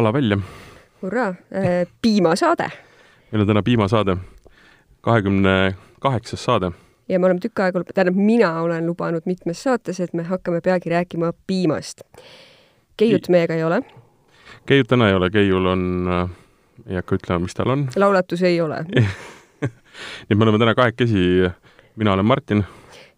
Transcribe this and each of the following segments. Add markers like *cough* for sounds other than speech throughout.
pala välja. hurraa, piimasaade. meil on täna piimasaade, kahekümne kaheksas saade. ja me oleme tükk aega, tähendab, mina olen lubanud mitmes saates, et me hakkame peagi rääkima piimast. Keiut meiega ei ole. Keiut täna ei ole, Keiul on, ei hakka ütlema, mis tal on. laulatus ei ole *laughs* nii et me oleme täna kahekesi, mina olen Martin.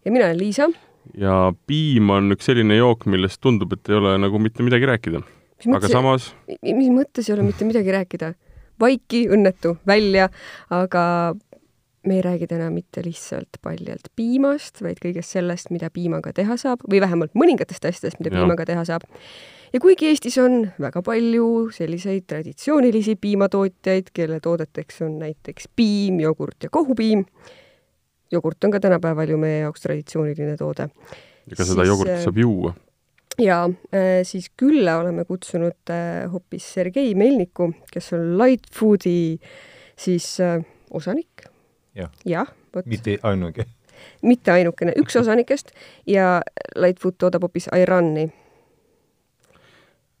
ja mina olen Liisa. ja piim on üks selline jook, millest tundub, et ei ole nagu mitte midagi rääkida. Aga samas mis mõttes ei ole mitte midagi rääkida? vaiki, õnnetu, välja, aga me ei räägi täna mitte lihtsalt paljalt piimast, vaid kõigest sellest, mida piimaga teha saab või vähemalt mõningatest asjadest, mida ja. piimaga teha saab. ja kuigi Eestis on väga palju selliseid traditsioonilisi piimatootjaid, kelle toodeteks on näiteks piim, jogurt ja kohupiim, jogurt on ka tänapäeval ju meie jaoks traditsiooniline toode. ega seda jogurtit saab juua ja äh, siis külla oleme kutsunud äh, hoopis Sergei Melniku, kes on Light Foodi siis äh, osanik. jah ja, ja, mitte ainuke. mitte ainukene, üks osanikest ja Light Food toodab hoopis Irani.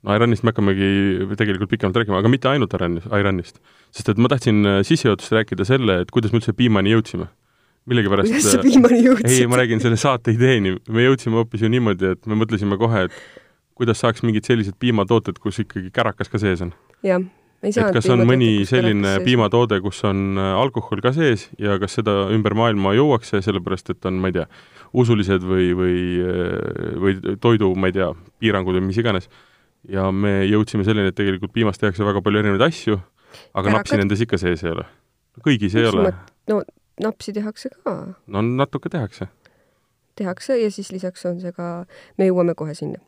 no Iranist me hakkamegi tegelikult pikemalt rääkima, aga mitte ainult Iranist, Iranist. sest et ma tahtsin sissejuhatuses rääkida selle, et kuidas me üldse piimani jõudsime millegipärast kuidas sa piimani jõudsid? ei, ma räägin selle saate ideeni, me jõudsime hoopis ju niimoodi, et me mõtlesime kohe, et kuidas saaks mingid sellised piimatooted, kus ikkagi kärakas ka sees on. jah, ei saanud et kas on mõni selline piimatoode, kus on äh, alkohol ka sees ja kas seda ümber maailma juuakse, sellepärast et on, ma ei tea, usulised või, või, äh, või toidu, ma ei tea, piirangud või mis iganes. ja me jõudsime selleni, et tegelikult piimast tehakse väga palju erinevaid asju, aga Kärakad... napsi nendes ikka sees ei ole. kõigis ei ole. no napsi tehakse ka. no natuke tehakse. tehakse ja siis lisaks on see ka, me jõuame kohe sinna.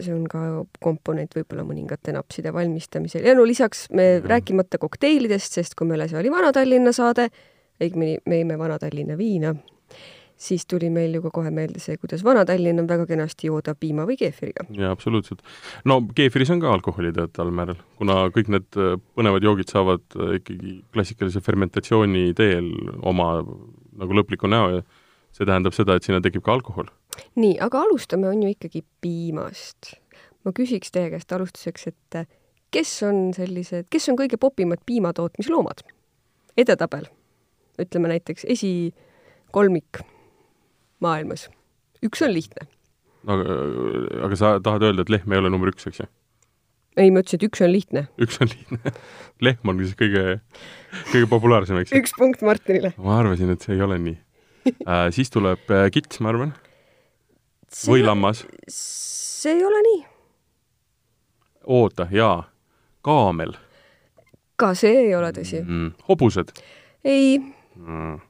see on ka komponent võib-olla mõningate napside valmistamisel ja no lisaks me mm -hmm. rääkimata kokteilidest, sest kui meil asi oli Vana-Tallinna saade, õigemini me jõime Vana-Tallinna viina siis tuli meil ju ka kohe meelde see, kuidas Vana-Tallinn on väga kenasti jooda piima või keefiriga. jaa, absoluutselt. no keefiris on ka alkoholi teataval määral, kuna kõik need äh, põnevad joogid saavad äh, ikkagi klassikalise fermentatsiooni teel oma nagu lõpliku näo ja see tähendab seda, et sinna tekib ka alkohol. nii, aga alustame on ju ikkagi piimast. ma küsiks teie käest alustuseks, et äh, kes on sellised, kes on kõige popimad piimatootmisloomad? edetabel, ütleme näiteks esikolmik maailmas. üks on lihtne. aga, aga sa tahad öelda, et lehm ei ole number üks, eks ju? ei, ma ütlesin, et üks on lihtne. üks on lihtne *laughs* lehm on siis kõige, kõige populaarsem, eks ju? üks punkt Martinile. ma arvasin, et see ei ole nii äh,. siis tuleb äh, kits, ma arvan. või lammas. see ei ole nii. oota, jaa, kaamel. ka see ei ole tõsi mm,. hobused? ei mm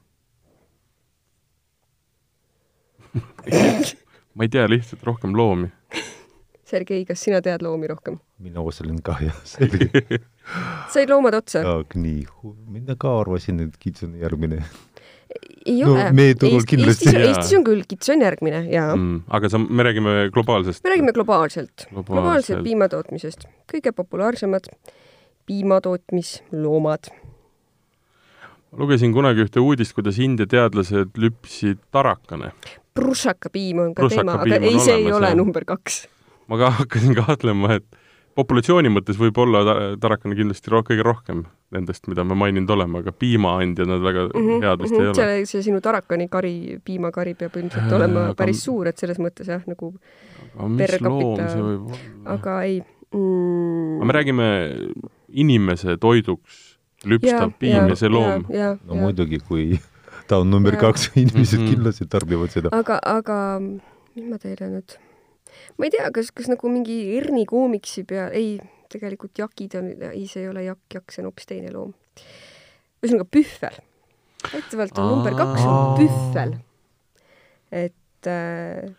*laughs* ma ei tea lihtsalt rohkem loomi. Sergei, kas sina tead loomi rohkem? mina osalen ka jah, selge *laughs* said loomad otsa? nii, mina ka arvasin, et kits on järgmine. ei no, ole. meie turul Eest, kindlasti. Eestis, Eestis on küll, kits on järgmine, jaa mm,. aga sa, me räägime globaalsest? me räägime globaalselt, globaalselt., globaalselt piimatootmisest. kõige populaarsemad piimatootmisloomad lugesin kunagi ühte uudist, kuidas India teadlased lüpsid tarakane prussakapiim on ka Prussaka teema, aga ei, see ei ole number kaks. ma ka hakkasin kahtlema, et populatsiooni mõttes võib olla tarakane kindlasti ro kõige rohkem nendest, mida me maininud oleme, aga piimaandjad nad väga mm -hmm, head vist mm -hmm. ei ole. see, see sinu tarakani kari, piimakari peab ilmselt olema aga, päris suur, et selles mõttes jah, nagu võib olla? aga ei mm.... aga me räägime inimese toiduks lüpstav piim ja, ja see loom. no ja. muidugi, kui ta on number ja. kaks, *laughs* inimesed mm -hmm. kindlasti tarbivad seda. aga, aga mis ma teile nüüd, ma ei tea, kas, kas nagu mingi Erni koomiksi peal, ei, tegelikult jakid on, ei, see ei ole jakk, jakk, see on hoopis teine loom. ühesõnaga pühvel. väidetavalt on number kaks on pühvel. et äh,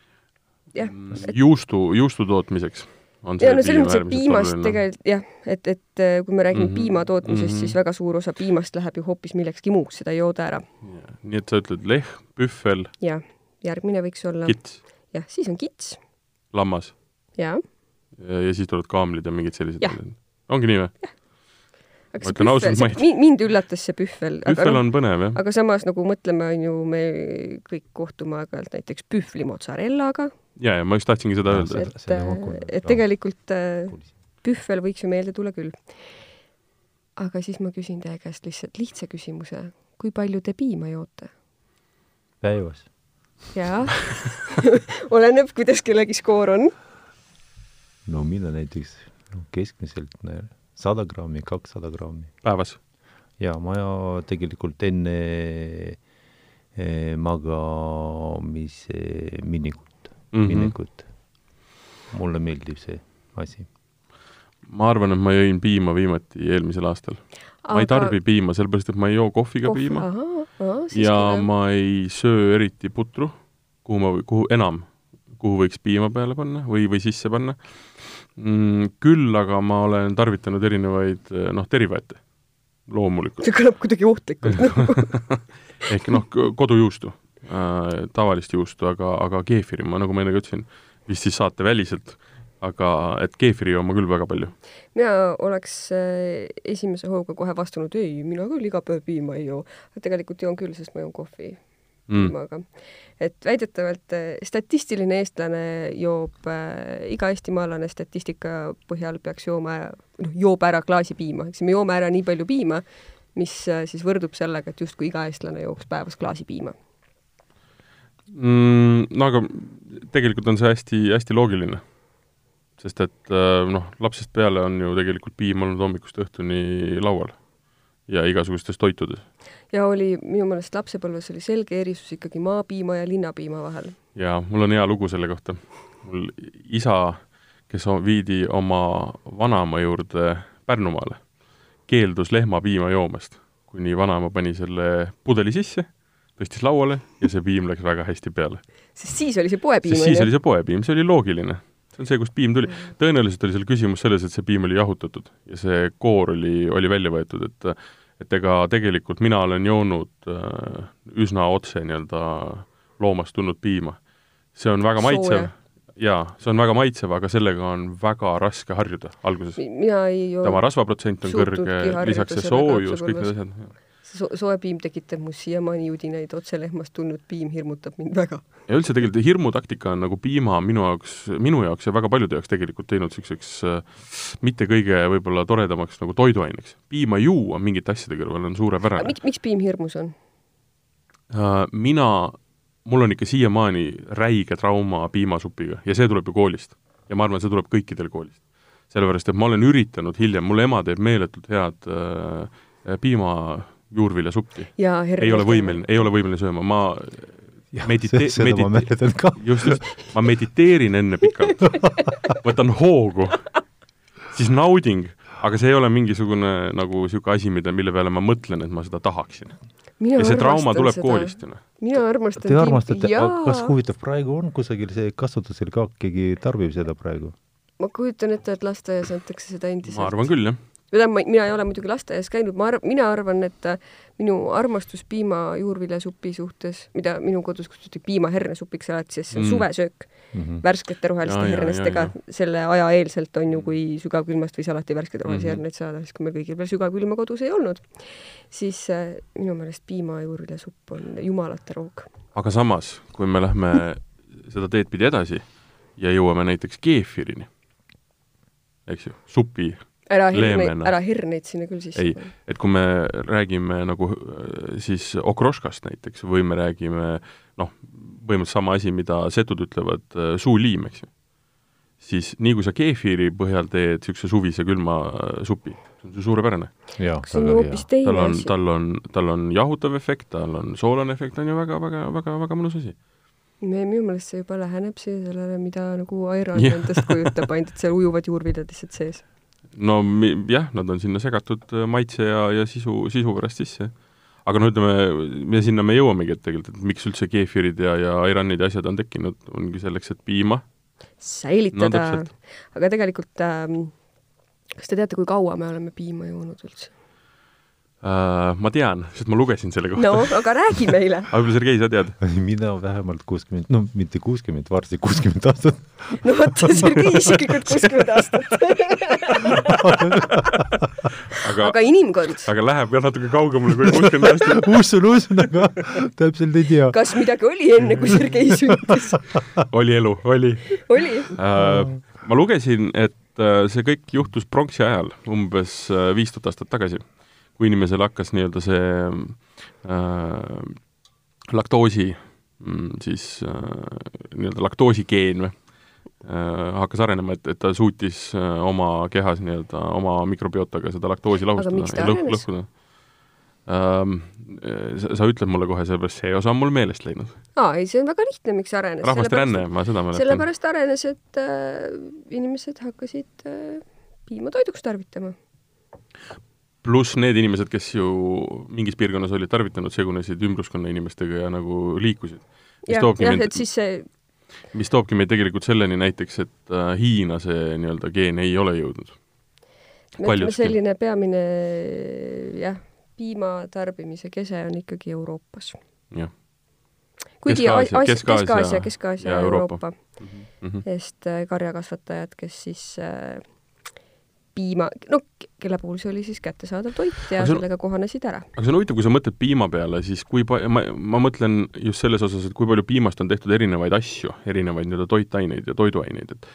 jah et.... juustu, juustu tootmiseks ja no selles mõttes, et piimast tegelikult jah, et, et äh, kui me räägime mm -hmm. piima tootmisest mm, -hmm. siis väga suur osa piimast läheb ju hoopis millekski muuks, seda ei jooda ära. nii et sa ütled lehm, pühvel. jah, järgmine võiks olla. kits. jah, siis on kits. lammas. jaa. Ja, ja siis tulevad kaamlid ja mingid sellised. ongi nii või? aga see pühvel, see, mind üllatas see pühvel. pühvel no, on põnev, jah. aga samas nagu mõtleme, on ju, me kõik kohtume aeg-ajalt näiteks pühvli mozzarellaga ja, ja ma just tahtsingi seda öelda. et, et, et tegelikult äh, pühvel võiks ju meelde tulla küll. aga siis ma küsin teie käest lihtsalt lihtsa küsimuse. kui palju te piima joote? päevas. jaa *laughs* *laughs* oleneb, kuidas kellegi skoor on. no mina näiteks no, keskmiselt sada grammi, kakssada grammi. päevas? jaa, ma ja tegelikult enne eh, magamise minekut mm, -hmm. minekut. mulle meeldib see asi. ma arvan, et ma jõin piima viimati eelmisel aastal Aga.... ma ei tarbi piima, sellepärast et ma ei joo kohviga Kohv... piima. ja küll. ma ei söö eriti putru, kuhu ma, kuhu enam, kuhu võiks piima peale panna või, või sisse panna mm,. küll aga ma olen tarvitanud erinevaid noh, derivaate, loomulikult. see kõlab kuidagi ohtlikult *laughs* ehk noh, kodujuustu äh,, tavalist juustu, aga, aga keefiri ma, nagu ma enne ka ütlesin, vist siis saateväliselt, aga et keefiri joon ma küll väga palju. mina oleks äh, esimese hooga kohe vastanud, ei, mina küll iga päev piima ei joo. tegelikult joon küll, sest ma joon kohvi mm. piimaga. et väidetavalt äh, statistiline eestlane joob äh,, iga eestimaalane statistika põhjal peaks jooma, noh, joob ära klaasi piima, eks me joome ära nii palju piima, mis äh, siis võrdub sellega, et justkui iga eestlane jooks päevas klaasi piima mm,. no aga tegelikult on see hästi-hästi loogiline. sest et äh, noh, lapsest peale on ju tegelikult piim olnud hommikust õhtuni laual ja igasugustes toitudes. ja oli, minu meelest lapsepõlves oli selge erisus ikkagi maapiima ja linnapiima vahel. jaa, mul on hea lugu selle kohta. mul isa, kes viidi oma vanaema juurde Pärnumaale, keeldus lehmapiima joomast, kuni vanaema pani selle pudeli sisse, tõstis lauale ja see piim läks väga hästi peale. sest siis oli see poepiim, siis oli see poepiim, see oli loogiline see on see, kust piim tuli. Tõenäoliselt oli seal küsimus selles, et see piim oli jahutatud ja see koor oli, oli välja võetud, et et ega tegelikult mina olen joonud äh, üsna otse nii-öelda loomast tulnud piima. see on väga maitsev jaa, see on väga maitsev, aga sellega on väga raske harjuda alguses. mina ei ole tema rasvaprotsent on kõrge, lisaks see soojus, kõik need asjad so soe piim tekitab mu siiamaani udinaid, otse lehmast tulnud piim hirmutab mind väga. ja üldse tegelikult hirmutaktika on nagu piima minu jaoks, minu jaoks ja väga paljude jaoks tegelikult teinud niisuguseks äh, mitte kõige võib-olla toredamaks nagu toiduaineks. piima juua mingite asjade kõrval on suurepärane. miks, miks piim hirmus on uh,? Mina, mul on ikka siiamaani räige trauma piimasupiga ja see tuleb ju koolist. ja ma arvan, see tuleb kõikidel koolist. sellepärast, et ma olen üritanud hiljem, mul ema teeb meeletult head uh, piima juurviljasuppi. ei ole võimeline, ei ole võimeline sööma, ma medite-, medite-, *laughs* just, just, ma mediteerin enne pikalt, võtan hoogu, siis nauding, aga see ei ole mingisugune nagu niisugune asi, mida, mille peale ma mõtlen, et ma seda tahaksin. ja see trauma tuleb seda. koolist ju noh. mina armastan Te armastate, kas huvitav, praegu on kusagil see kasutusel ka, keegi tarbib seda praegu? ma kujutan ette, et lasteaias antakse seda endiselt. ma arvan küll, jah tähendab, mina ei ole muidugi lasteaias käinud, ma arv-, mina arvan, et äh, minu armastus piima juurviljasupi suhtes, mida minu kodus kutsuti piimahernesupiks alati, sest see on mm. suvesöök mm -hmm. värskete roheliste ja, hernestega, selle aja eelselt on ju, kui sügavkülmast võis alati värskeid rohelisi mm -hmm. herneid saada, siis kui meil kõigil veel sügavkülma kodus ei olnud, siis äh, minu meelest piima juurviljasupp on jumalate roog. aga samas, kui me lähme *laughs* seda teed pidi edasi ja jõuame näiteks keefirini, eks ju, supi ära herneid, ära herneid sinna küll sisse. ei, et kui me räägime nagu äh, siis okroškast näiteks või me räägime noh, põhimõtteliselt sama asi, mida setud ütlevad, äh, suuliim, eks ju, siis nii kui sa keefiiri põhjal teed niisuguse suvise külma äh, supi, see on suurepärane. see on hoopis teine tal on, tal on, tal on jahutav efekt, tal on soolane efekt, on ju väga, väga, väga, väga mõnus asi. Me, minu meelest see juba läheneb sellele, mida nagu Airon endast kujutab, ainult et seal ujuvad juurviljad lihtsalt sees no jah, nad on sinna segatud äh, maitse ja, ja sisu, sisu pärast sisse. aga no ütleme, me sinna me jõuamegi, et tegelikult, et miks üldse keefirid ja, ja airanid ja asjad on tekkinud, ongi selleks, et piima säilitada no,, aga tegelikult ähm, kas te teate, kui kaua me oleme piima joonud üldse? Uh, ma tean, sest ma lugesin selle kohta. no, aga räägi meile aga võib-olla Sergei, sa tead? *laughs* mina vähemalt kuuskümmend, no mitte kuuskümmend, varsti kuuskümmend aastat. no vot, Sergei isiklikult kuuskümmend aastat aga, aga inimkond? aga läheb jah natuke kaugemale kui kuuskümmend aastat *laughs* usun, usun, aga täpselt ei tea. kas midagi oli enne, kui Sergei sündis oli elu, oli. oli uh,? ma lugesin, et äh, see kõik juhtus pronksi ajal, umbes viis tuhat aastat tagasi, kui inimesel hakkas nii-öelda see äh, laktoosi mm, siis äh, nii-öelda laktoosigeen või äh, hakkas arenema, et, et ta suutis äh, oma kehas nii-öelda oma mikrobiotaga seda laktoosi lahustada ja lõh- lõhkuda ähm, sa, sa ütled mulle kohe, sellepärast see osa on mul meelest läinud. aa, ei, see on väga lihtne, miks arenes. rahvaste ränne, ma seda mäletan. sellepärast arenes, et äh, inimesed hakkasid äh, piima toiduks tarvitama. Pluss need inimesed, kes ju mingis piirkonnas olid tarvitanud, segunesid ümbruskonna inimestega ja nagu liikusid. jah, jah, et siis see mis toobki meid tegelikult selleni näiteks, et äh, Hiina see nii-öelda geen ei ole jõudnud. ütleme, Paljuski. selline peamine jah, piima tarbimise kese on ikkagi Euroopas. jah. kuigi Kesk-Aasia- Aasia, Kesk-Aasia Kesk-Aasia, Euroopa. Euroopa, Mhm. sest äh, karjakasvatajad, kes siis äh, piima, no kelle puhul see oli siis kättesaadav toit ja on- sellega kohanesid ära. aga see on huvitav, kui sa mõtled piima peale, siis kui pa-, ma, ma mõtlen just selles osas, et kui palju piimast on tehtud erinevaid asju, erinevaid nii-öelda toitaineid ja toiduaineid, et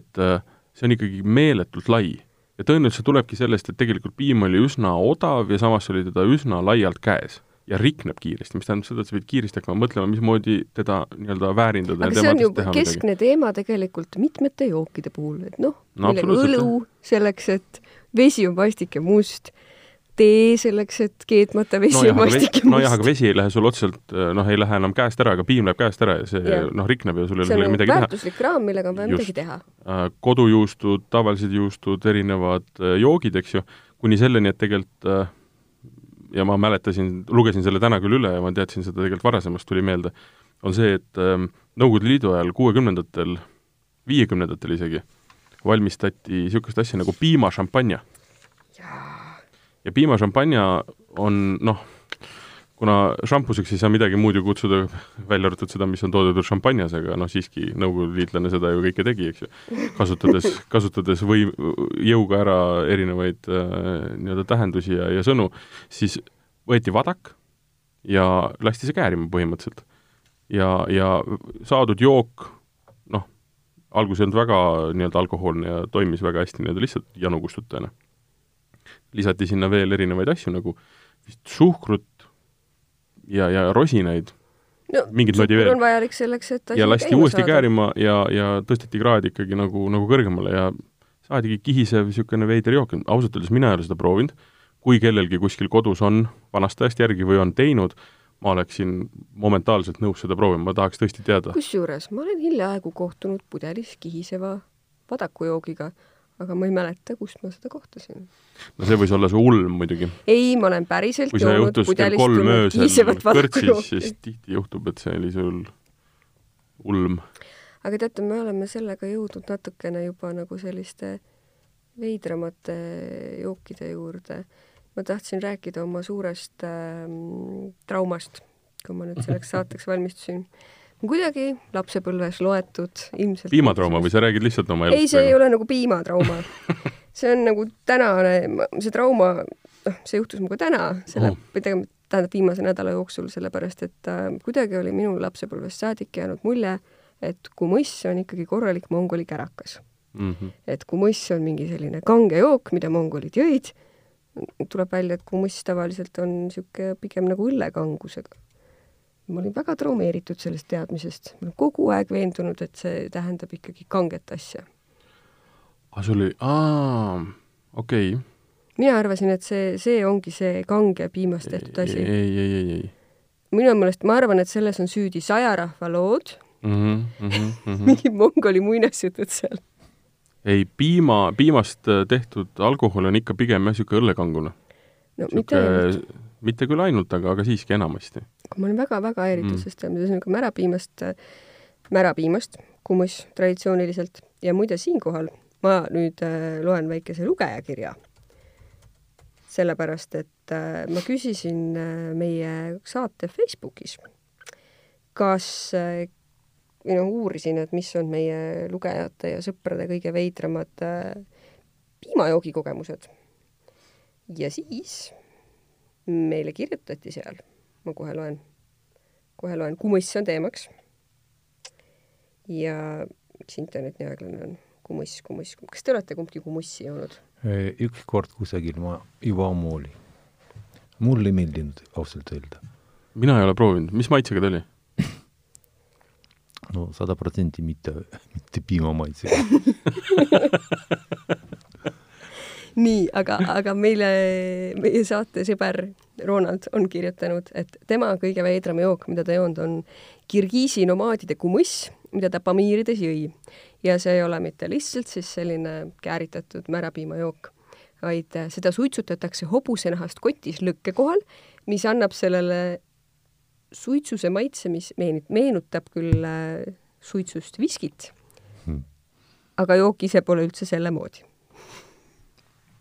et äh, see on ikkagi meeletult lai. ja tõenäoliselt see tulebki sellest, et tegelikult piim oli üsna odav ja samas oli teda üsna laialt käes ja rikneb kiiresti, mis tähendab seda, et sa pidid kiiresti hakkama mõtlema, mismoodi teda nii-öelda väärindada aga see on ju teha midagi. keskne teema tegelikult mitmete jookide puhul, et noh No no,, millega absoluutselt, õlu selleks, et vesi on vastik ja must, tee selleks, et keetmata vesi on vastik vesi, ja nojah, aga must. vesi ei lähe sul otseselt, noh, ei lähe enam käest ära, aga piim läheb käest ära ja see noh, rikneb ja sul ei ole see on sellega midagi teha. väärtuslik raam, millega on vaja midagi teha. Äh, kodujuustud, tavalised juustud, erinevad äh, joogid, eks ju, kuni selleni, et tegelikult äh, ja ma mäletasin, lugesin selle täna küll üle ja ma teadsin seda tegelikult varasemast, tuli meelde, on see, et ähm, Nõukogude Liidu ajal, kuuekümnendatel, viiekümnendatel isegi, valmistati niisugust asja nagu piimašampanja. ja piimašampanja on noh, kuna šampuseks ei saa midagi muud ju kutsuda, välja arvatud seda, mis on toodetud šampanjas, aga noh, siiski Nõukogude liitlane seda ju kõike tegi, eks ju. kasutades, *laughs* kasutades või jõuga ära erinevaid äh, nii-öelda tähendusi ja, ja sõnu, siis võeti vadak ja lasti see käärima põhimõtteliselt. ja, ja saadud jook, noh, alguses ei olnud väga nii-öelda alkohoolne ja toimis väga hästi nii-öelda lihtsalt janu kustutajana. lisati sinna veel erinevaid asju, nagu vist suhkrut ja, ja rosinaid no Mingit suhkur veel. on vajalik selleks, et ja lasti uuesti saada. käärima ja, ja tõsteti kraad ikkagi nagu, nagu kõrgemale ja saadigi kihisev niisugune veider jook, ausalt öeldes mina ei ole seda proovinud, kui kellelgi kuskil kodus on vanast ajast järgi või on teinud, ma oleksin momentaalselt nõus seda proovima, ma tahaks tõesti teada. kusjuures ma olen hiljaaegu kohtunud pudelis kihiseva vadakujoogiga, aga ma ei mäleta, kust ma seda kohtasin. no see võis olla su ulm muidugi. ei, ma olen päriselt kui see joonud juhtus kell kolm öösel kõrtsis, siis tihti juhtub, et see oli sul ulm. aga teate, me oleme sellega jõudnud natukene juba nagu selliste veidramate jookide juurde. ma tahtsin rääkida oma suurest ähm, traumast, kui ma nüüd selleks saateks valmistusin. Kuidagi lapsepõlves loetud ilmselt piimatrauma või sa räägid lihtsalt oma elust? ei, see ei ole nagu piimatrauma. *laughs* see on nagu tänane, see trauma, noh, see juhtus minuga täna, selle Oh. või tegelikult tähendab viimase nädala jooksul, sellepärast et äh, kuidagi oli minul lapsepõlvest saadik jäänud mulje, et kumõss on ikkagi korralik mongoli kärakas. mm. -hmm. et kumõss on mingi selline kange jook, mida mongolid jõid, tuleb välja, et kumõss tavaliselt on niisugune pigem nagu õllekangusega. Ma olin väga traumeeritud sellest teadmisest, ma olen kogu aeg veendunud, et see tähendab ikkagi kanget asja aa, sul oli, aa, okei okay. mina arvasin, et see, see ongi see kange piimast tehtud asi. ei, ei, ei, ei, minu meelest, ma arvan, et selles on süüdi sajarahva lood *laughs* mm. -hmm, mm -hmm, mm -hmm. mingid mongoli muinasjutud seal. ei, piima, piimast tehtud alkohol on ikka pigem jah, niisugune õllekangune. no mitte ainult. Mitte küll ainult, aga, aga siiski enamasti. ma olin väga-väga häiritud Mm. sest ühesõnaga märapiimast, märapiimast kummus traditsiooniliselt ja muide siinkohal ma nüüd äh, loen väikese lugejakirja. sellepärast, et äh, ma küsisin äh, meie saate Facebookis, kas äh, või noh, uurisin, et mis on meie lugejate ja sõprade kõige veidramad äh, piimajoogi kogemused. ja siis meile kirjutati seal, ma kohe loen, kohe loen, kumõss on teemaks. ja miks internet nii aeglane on? kumuss, kumuss, kas te olete kumbki kumussi joonud? üks kord kusagil ma juba ammu oli. mulle ei meeldinud ausalt öelda. mina ei ole proovinud, mis maitsega ta oli? no sada protsenti mitte, mitte piimamaitsega *laughs* nii, aga, aga meile, meie saate sõber Ronald on kirjutanud, et tema kõige veidram jook, mida ta joonud, on Kirgiisi nomaadide kumuss, mida ta Pamiirides jõi. ja see ei ole mitte lihtsalt siis selline kääritatud märapiimajook, vaid seda suitsutatakse hobusenahast kotis lõkke kohal, mis annab sellele suitsuse maitse, mis meenut-, meenutab küll äh, suitsust viskit hmm., aga jook ise pole üldse selle moodi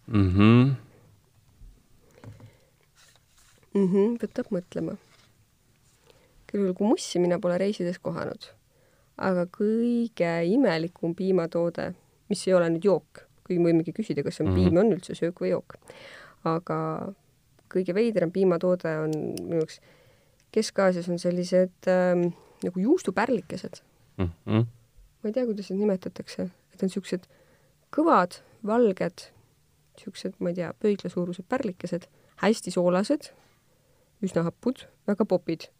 mm. -hmm. Mm -hmm, võtab mõtlema. küll kumussi mina pole reisides kohanud, aga kõige imelikum piimatoode, mis ei ole nüüd jook, kuigi me võimegi küsida, kas on mm -hmm. piim on üldse söök või jook, aga kõige veidram piimatoode on minu jaoks Kesk-Aasias on sellised ähm, nagu juustupärlikesed mm. -hmm. ma ei tea, kuidas neid nimetatakse, et on niisugused kõvad, valged, niisugused, ma ei tea, pöidlasuurused pärlikesed, hästi soolased üsna hapud, väga popid.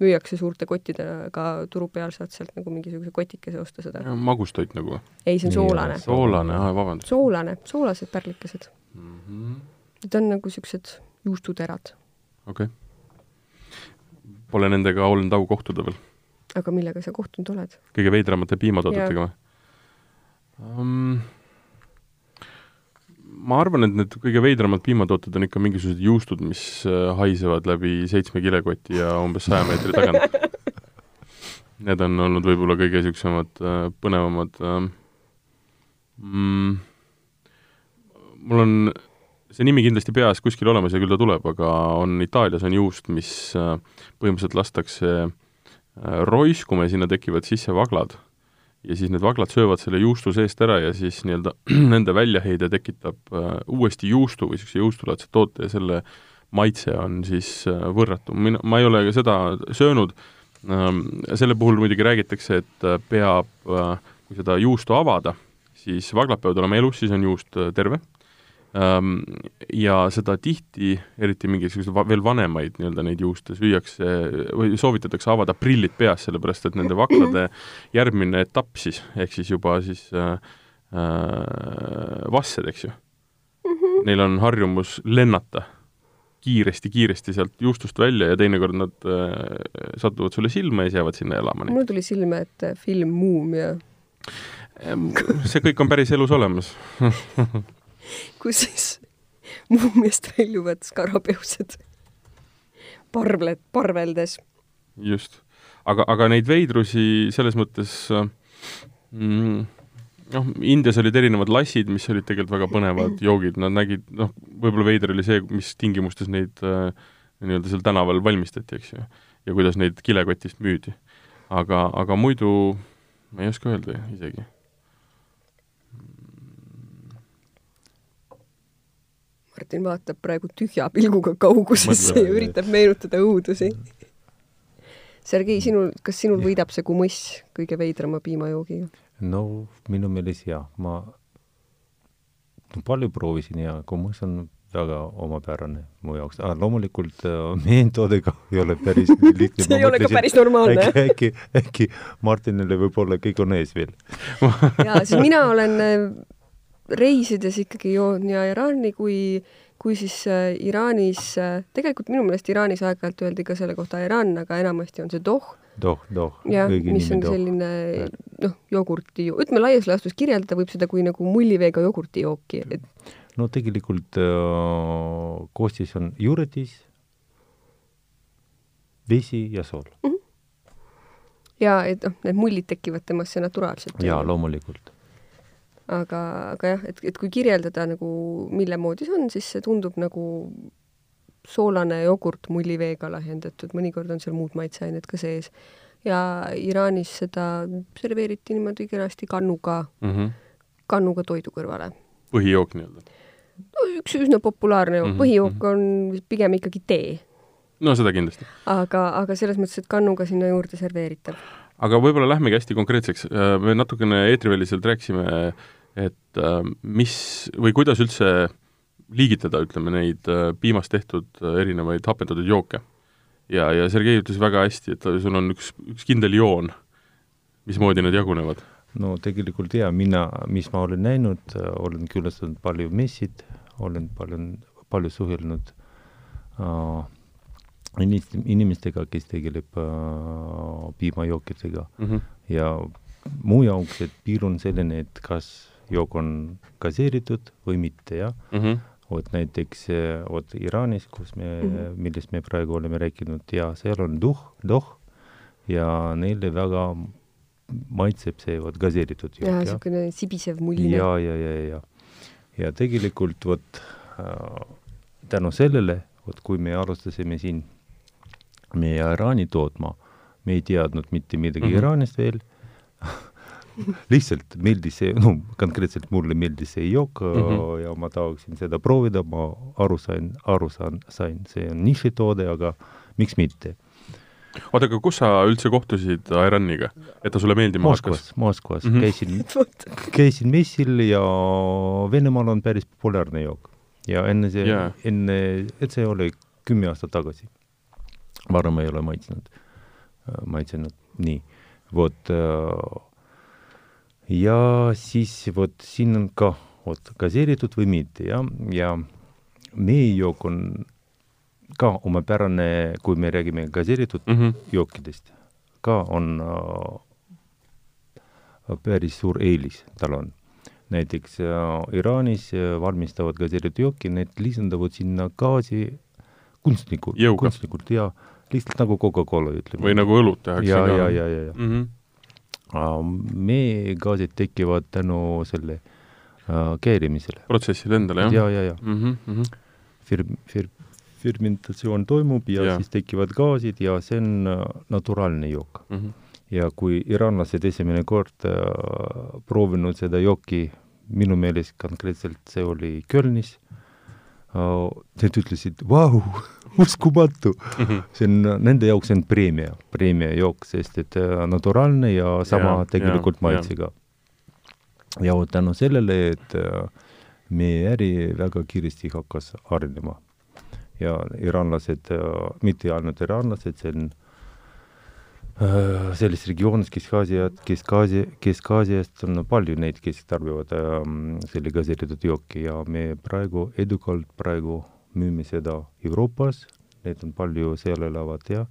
müüakse suurte kottidega turu peal, saad sealt nagu mingisuguse kotikese osta seda. magustoit nagu ei, see on soolane. soolane, aa, vabandust. soolane, soolased pärlikesed mm. -hmm. Need on nagu niisugused juustuterad. okei okay.. Pole nendega olnud au kohtuda veel. aga millega sa kohtunud oled? kõige veidramate piimatoodetega või um,? Ma arvan, et need kõige veidramad piimatooted on ikka mingisugused juustud, mis äh, haisevad läbi seitsme kilekoti ja umbes saja meetri tagant. *laughs* Need on olnud võib-olla kõige niisugused äh, põnevamad ähm, mm,. mul on see nimi kindlasti peas kuskil olemas ja küll ta tuleb, aga on Itaalias on juust, mis äh, põhimõtteliselt lastakse roiskuma ja sinna tekivad sisse vaglad ja siis need vaglad söövad selle juustu seest ära ja siis nii-öelda *clears throat* nende väljaheide tekitab äh, uuesti juustu või niisuguse juustulaadse toote ja selle maitse on siis äh, võrratu. mina, ma ei ole seda söönud ähm,, selle puhul muidugi räägitakse, et äh, peab äh,, kui seda juustu avada, siis vaglad peavad olema elus, siis on juust äh, terve ja seda tihti, eriti mingisuguseid va veel vanemaid nii-öelda neid juuste süüakse või soovitatakse avada prillid peas, sellepärast et nende vaklade järgmine etapp siis, ehk siis juba siis äh, äh, vassed, eks ju mm, -hmm. neil on harjumus lennata kiiresti-kiiresti sealt juustust välja ja teinekord nad äh, satuvad sulle silma ja siis jäävad sinna elama. mul tuli silme ette film Muumia. See kõik on päris elus olemas *laughs* kus siis muumiast väljuvad skarabeused parvled, parveldes. just. aga, aga neid veidrusi selles mõttes mm, noh, Indias olid erinevad lassid, mis olid tegelikult väga põnevad *clears throat* joogid, nad nägid, noh, võib-olla veider oli see, mis tingimustes neid äh, nii-öelda seal tänaval valmistati, eks ju, ja kuidas neid kilekotist müüdi. aga, aga muidu ma ei oska öelda isegi Martin vaatab praegu tühja pilguga kaugusesse ja üritab meenutada õudusi. Sergei, sinul, kas sinul võidab see kumuss kõige veidrama piimajoogiga? no minu meelest jaa, ma palju proovisin ja kumuss on väga omapärane mu jaoks ah,. loomulikult äh, meentoodega ei ole päris lihtne *laughs* see ei ole ka päris normaalne. äkki, äkki, äkki Martinile võib-olla kõik on ees veel jaa, siis mina olen äh, reisides ikkagi joon ja Iraani kui, kui siis äh, Iraanis äh,, tegelikult minu meelest Iraanis aeg-ajalt öeldi ka selle kohta Iraan, aga enamasti on see doh. doh, doh. jah, mis on doh. selline noh, jogurti, ütleme laias laastus kirjeldada võib seda kui nagu mulliveega jogurtijooki, et no tegelikult äh, koostis on juuretis, vesi ja sool mm. -hmm. ja et noh, need mullid tekivad temasse naturaalselt. jaa, loomulikult aga, aga jah, et, et kui kirjeldada nagu, mille moodi see on, siis see tundub nagu soolane jogurt mulliveega lahjendatud, mõnikord on seal muud maitseained ka sees. ja Iraanis seda serveeriti niimoodi kenasti kannuga mm, -hmm. kannuga toidu kõrvale. põhijook nii-öelda? no üks üsna populaarne mm, -hmm. põhijook mhm. on pigem ikkagi tee. no seda kindlasti. aga, aga selles mõttes, et kannuga sinna juurde serveeritav aga võib-olla lähmegi hästi konkreetseks, me natukene eetriväliselt rääkisime, et mis või kuidas üldse liigitada, ütleme, neid piimast tehtud erinevaid hapendatud jooke. ja, ja Sergei ütles väga hästi, et sul on üks, üks kindel joon, mismoodi need jagunevad no tegelikult jaa, mina, mis ma olen näinud, olen külastanud palju messid, olen palju, palju suhelnud äh, inimest, inimestega, kes tegeleb äh, piimajookidega mm -hmm. ja mu jaoks, et piir on selline, et kas jook on gaseeritud või mitte, jah mm. -hmm. vot näiteks vot Iraanis, kus me mm, -hmm. millest me praegu oleme rääkinud, ja seal on duh, doh ja neile väga maitseb see vot gaseeritud jook. jaa, niisugune sibisev mulline. ja, ja, ja, ja, ja tegelikult vot äh, tänu sellele, vot kui me alustasime siin meie Iraani tootma, me ei teadnud mitte midagi mm -hmm. Iraanist veel lihtsalt meeldis see, no konkreetselt mulle meeldis see jook mm -hmm. ja ma tahaksin seda proovida, ma aru sain, aru saan, sain, see on nišitoode, aga miks mitte oota, aga kus sa üldse kohtusid Iraniga, et ta sulle meeldima Moskvas, Moskvas mm -hmm. käisin *laughs* käisin messil ja Venemaal on päris populaarne jook. ja enne see yeah., enne, et see oli kümme aastat tagasi. varem ei ole maitsnud, maitsenud, nii, vot ja siis vot siin on ka, vot gaseeritud või mitte, jah, ja meie jook on ka omapärane, kui me räägime gaseeritud mm -hmm. jookidest, ka on äh, päris suur eelis tal on. näiteks äh, Iraanis äh, valmistavad gaseeritud jooki, need lisandavad sinna gaasi kunstnikult, kunstnikult ja lihtsalt nagu Coca-Cola, ütleme. või nagu õlut tehakse ja, ja, ja, ja, ja mm. -hmm. Uh, meie gaasid tekivad tänu selle uh, keerimisele. protsessile endale, jah? ja, ja, ja mm. -hmm. Firm, firm, fermentatsioon toimub ja, ja siis tekivad gaasid ja see on äh, naturaalne jook mm. -hmm. ja kui iraanlased esimene kord äh, proovinud seda jooki, minu meelest konkreetselt see oli Kölnis äh,, nad ütlesid, vau, uskumatu mm. -hmm. see on, nende jaoks see on preemia, preemiajook, sest et äh, naturaalne ja sama ja, tegelikult ja, maitsega. ja vot tänu sellele, et äh, meie äri väga kiiresti hakkas arenema ja iraanlased, mitte ainult iraanlased, see on äh, selles regioonis Kesk-Aasiat, Kesk-Aasia, Kesk-Aasiast on palju neid, kes tarbivad ähm, selle gaseeritud jooki ja me praegu edukalt praegu müüme seda Euroopas, need on palju seal elavad ja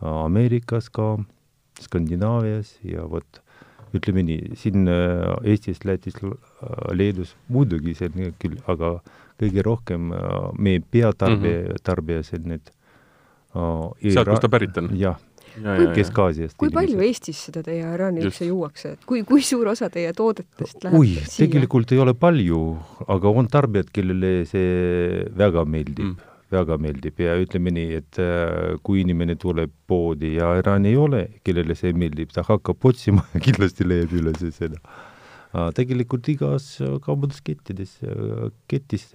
Ameerikas ka, Skandinaavias ja vot ütleme nii, siin äh, Eestis, Lätis, Leedus muidugi see on küll, aga kõige rohkem äh, meie peatarbija mm, -hmm. tarbija, see on need uh, sealt, kust ta pärit on? jah, Kesk-Aasiast. kui palju Eestis seda teie Iraani üldse juuakse, et kui, kui suur osa teie toodetest läheb oi, tegelikult ei ole palju, aga on tarbijad, kellele see väga meeldib mm., väga meeldib ja ütleme nii, et äh, kui inimene tuleb poodi ja Iraani ei ole, kellele see meeldib, ta hakkab otsima *laughs* ja kindlasti leiab üles seda tegelikult igas kaubanduskettides, ketis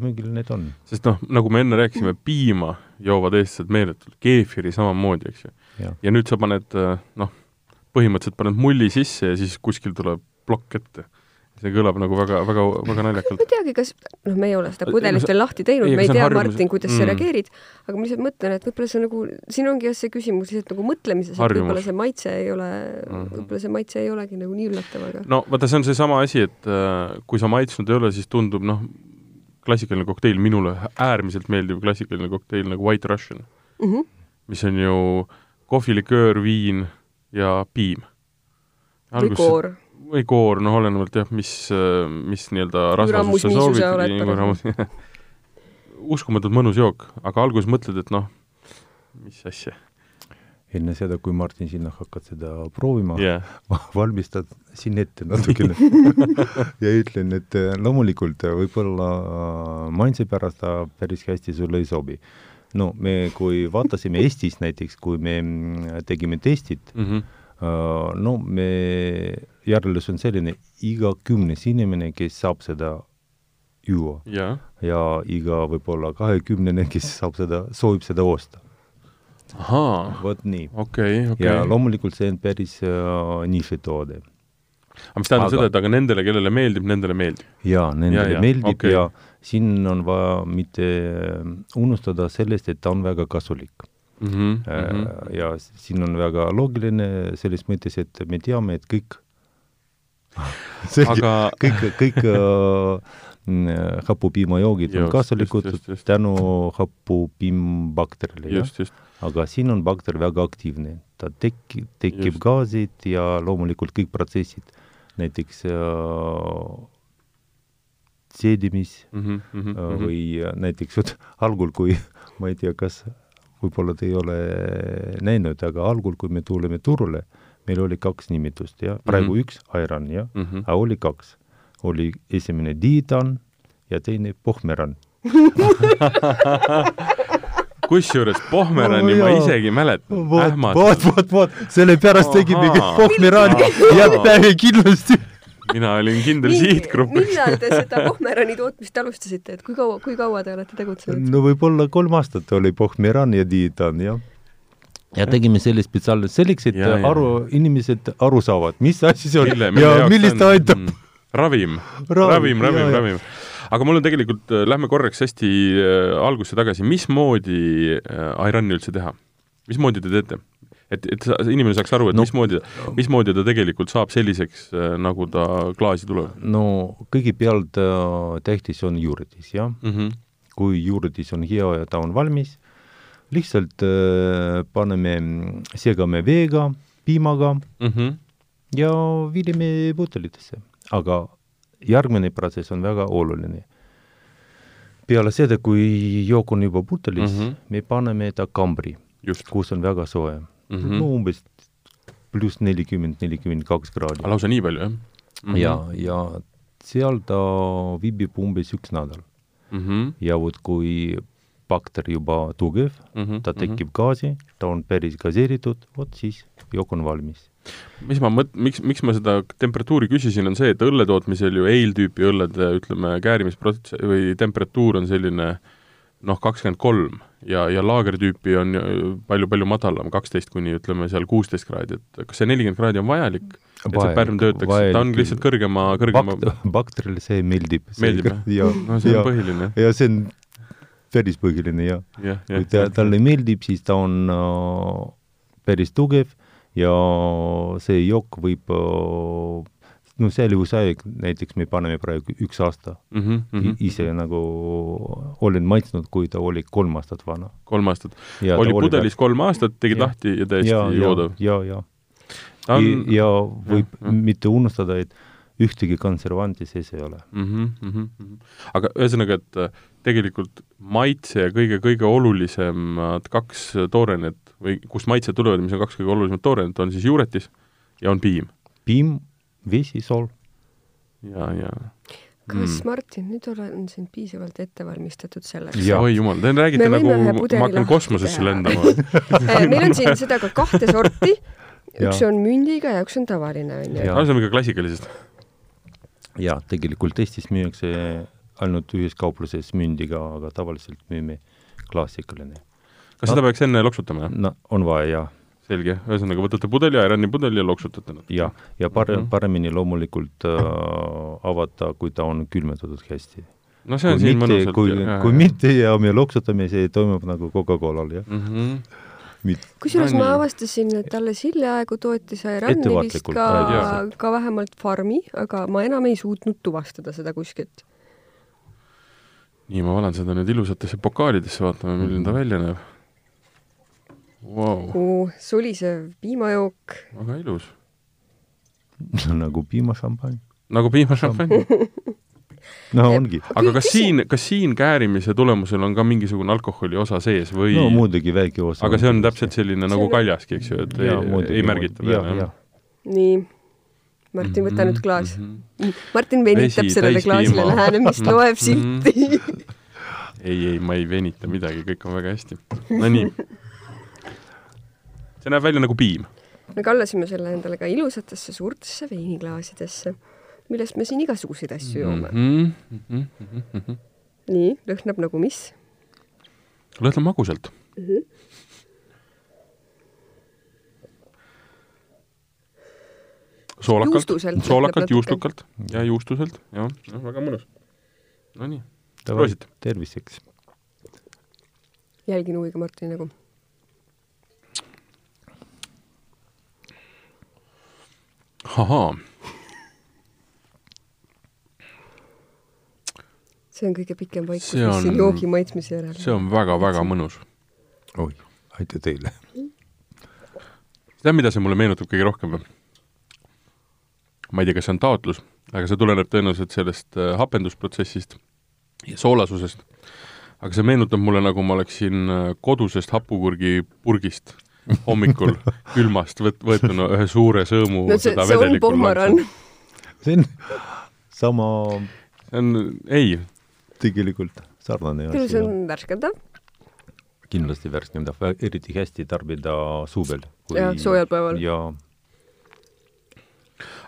müügil need on. sest noh, nagu me enne rääkisime, piima joovad eestlased meeletult, keefiri samamoodi, eks ju. Ja nüüd sa paned noh, põhimõtteliselt paned mulli sisse ja siis kuskil tuleb plokk ette see kõlab nagu väga, väga, väga naljakalt. ma ei teagi, kas, noh, me ei ole seda pudelit veel lahti teinud, me ei tea, Martin, kuidas mm. sa reageerid, aga ma lihtsalt mõtlen, et võib-olla see nagu, siin ongi jah see küsimus lihtsalt nagu mõtlemises, et võib-olla see maitse ei ole mm võib-olla see maitse ei olegi nagu nii üllatav, aga no vaata, see on seesama asi, et äh, kui sa maitsnud ei ole, siis tundub noh, klassikaline kokteil, minule äärmiselt meeldiv klassikaline kokteil nagu White Russian mm, -hmm. mis on ju kohviliköör, viin ja piim. või koor või koor, noh, olenevalt jah, mis, mis nii-öelda rasvasus sa soovid. *laughs* uskumatult mõnus jook, aga alguses mõtled, et noh, mis asja. enne seda, kui Martin, sina hakkad seda proovima yeah., *laughs* ma valmistan siin ette natukene *laughs* ja ütlen, et loomulikult võib-olla maitse pärast ta päris hästi sulle ei sobi no me, kui vaatasime Eestis näiteks, kui me tegime testid mm, -hmm no me, järeldus on selline, iga kümnes inimene, kes saab seda juua ja, ja iga võib-olla kahekümnene, kes saab seda, soovib seda osta. vot nii. okei, okei. ja loomulikult see on päris äh, nišitoode. aga mis tähendab aga... seda, et aga nendele, kellele meeldib, nendele meeldib? jaa, nendele ja, ja, meeldib okay. ja siin on vaja mitte unustada sellest, et ta on väga kasulik mm. -hmm. ja siin on väga loogiline selles mõttes, et me teame, et kõik *laughs* aga kõik, kõik äh, hapupiimajoogid on kasulikud just, just, just. tänu hapupiimbakterile, jah. aga siin on bakter väga aktiivne, ta tekib, tekib gaasid ja loomulikult kõik protsessid, näiteks äh, seedimis mm -hmm, mm -hmm. või näiteks vot algul, kui *laughs* ma ei tea, kas võib-olla te ei ole näinud, aga algul, kui me tuleme turule, meil oli kaks nimetust, jah, praegu mm -hmm. üks Airan, jah mm, -hmm. aga oli kaks. oli esimene Diitan ja teine Pohmeran *laughs* kusjuures Pohmerani oh, ma isegi mäletan, ähmastav. vot, vot, vot, sellepärast tegimegi Pohmerani ja pähe kindlasti mina olin kindel sihtgrupp. millal te seda Pohmerani tootmist alustasite, et kui kaua, kui kaua te olete tegutsenud? no võib-olla kolm aastat oli Pohmeran ja Diitan, jah ja tegime selle spetsiaalselt selleks, et ja, aru, inimesed aru saavad, mis asi see on mille, ja millist ta aitab mm,. ravim, ravim, ravim, ravim. aga mul on tegelikult, äh, lähme korraks hästi äh, algusse tagasi, mismoodi äh, Irani üldse teha? mismoodi te teete? Et, et inimene saaks aru, et no, mismoodi, mismoodi ta tegelikult saab selliseks äh,, nagu ta klaasi tuleb? no kõigepealt äh, tähtis on juurdis, jah mm. -hmm. kui juurdis on hea ja ta on valmis, lihtsalt äh, paneme, segame veega, piimaga mm -hmm. ja viilime pudelitesse. aga järgmine protsess on väga oluline. peale seda, kui jook on juba pudelis mm, -hmm. me paneme ta kambri, kus on väga soe mm. -hmm. no umbes pluss nelikümmend, nelikümmend kaks kraadi. lausa nii palju, jah mm? -hmm. ja, ja seal ta viibib umbes üks nädal mm. -hmm. ja vot kui bakter juba tugev mm, -hmm, ta mhm. tekib mm -hmm. gaasi, ta on päris gaseeritud, vot siis jook on valmis. mis ma mõt-, miks, miks ma seda temperatuuri küsisin, on see, et õlle tootmisel ju eeltüüpi õllede, ütleme, käärimisprotsess või temperatuur on selline noh, kakskümmend kolm ja, ja laagertüüpi on palju-palju madalam, kaksteist kuni ütleme seal kuusteist kraadi, et kas see nelikümmend kraadi on vajalik? et see pärm töötaks, ta on lihtsalt kõrgema, kõrgema Bakt bakterile see meeldib. meeldib, jah? no see on põhiline. ja see on päris põhiline ja, ja, ja kui ta, talle meeldib, siis ta on äh, päris tugev ja see jook võib äh, no säilivusaeg, näiteks me paneme praegu üks aasta mm. -hmm, mm -hmm. ise nagu olen maitsnud, kui ta oli kolm aastat vana. kolm aastat. oli pudelis kolm aastat, tegid ja, lahti ja täiesti joodav. ja, ja, ja. On... ja võib ja, ja. mitte unustada, et ühtegi konservanti sees ei ole mm. -hmm, mm -hmm. aga ühesõnaga, et äh, tegelikult maitse ja kõige-kõige olulisemad kaks toorenet või kust maitsed tulevad, mis on kaks kõige olulisemat toorenet, on siis juuretis ja on piim. piim, vesi, sool. ja, ja kas mm. Martin, nüüd olen sind piisavalt ette valmistatud selleks? oi jumal, te räägite me nagu ma hakkan kosmosesse lendama *laughs* meil on siin seda ka kahte sorti, üks on mündiga ja üks on tavaline, on ju. alustame ikka klassikalisest jaa, tegelikult Eestis müüakse ainult ühes kaupluses mündiga, aga tavaliselt müüme klassikaline. kas no, seda peaks enne loksutama, jah? no on vaja, jah. Selge, ühesõnaga võtate pudeli, Irani pudeli ja loksutate nad? jah, ja pare- mm, -hmm. paremini loomulikult äh, avada, kui ta on külmutatud hästi. no see on kui siin mitte, mõnusalt kui, kui mitte ja me loksutame, see toimub nagu Coca-Colal, jah mm. -hmm kusjuures ma avastasin, et alles hiljaaegu tootis Iranni vist ka, ka vähemalt farmi, aga ma enam ei suutnud tuvastada seda kuskilt. nii, ma valan seda nüüd ilusatesse pokaalidesse, vaatame, milline ta mhm. välja näeb wow.. kuhu sulisev piimajook. väga ilus nagu piimašampanj. nagu piimašampanj *laughs* no ongi. aga kas siin, kas siin käärimise tulemusel on ka mingisugune alkoholi osa sees või? no muidugi väike osa. aga see on täpselt selline nagu see nagu on... kaljaski, eks ju, et ja, ei, muidugi, ei märgita peale, jah? nii. Martin, võta nüüd mhm, klaas mm. -hmm. Martin venitab Vesi, sellele klaasile lähenemist, mhm. loeb silti *laughs* ei, ei, ma ei venita midagi, kõik on väga hästi. Nonii see näeb välja nagu piim. me kallasime selle endale ka ilusatesse suurtesse veiniklaasidesse, millest me siin igasuguseid asju joome mm. -hmm, mm -hmm, mm -hmm. nii, lõhnab nagu mis? lõhnab magusalt mm. -hmm. soolakalt, soolakalt, juustukalt ja juustuselt, jah, jah, väga mõnus. Nonii, proovisid. terviseks. jälgin huviga Martini nägu ahaa, see on kõige pikem vaikus, See mis siin on- joogi maitsmise järel see on väga-väga mõnus. oi, aitäh teile. tead, mida see mulle meenutab kõige rohkem või? ma ei tea, kas see on taotlus, aga see tuleneb tõenäoliselt sellest äh, hapendusprotsessist ja soolasusest. aga see meenutab mulle, nagu ma oleksin äh, kodusest hapukurgi purgist hommikul külmast võt-, võetuna ühe suure sõõmu no see, seda see on vedelikku lanksu.. see on sama see on, ei, tegelikult sarnane küll see asi. on värskendav kindlasti värskendav, eriti hästi tarbida suvel. ja soojal päeval. ja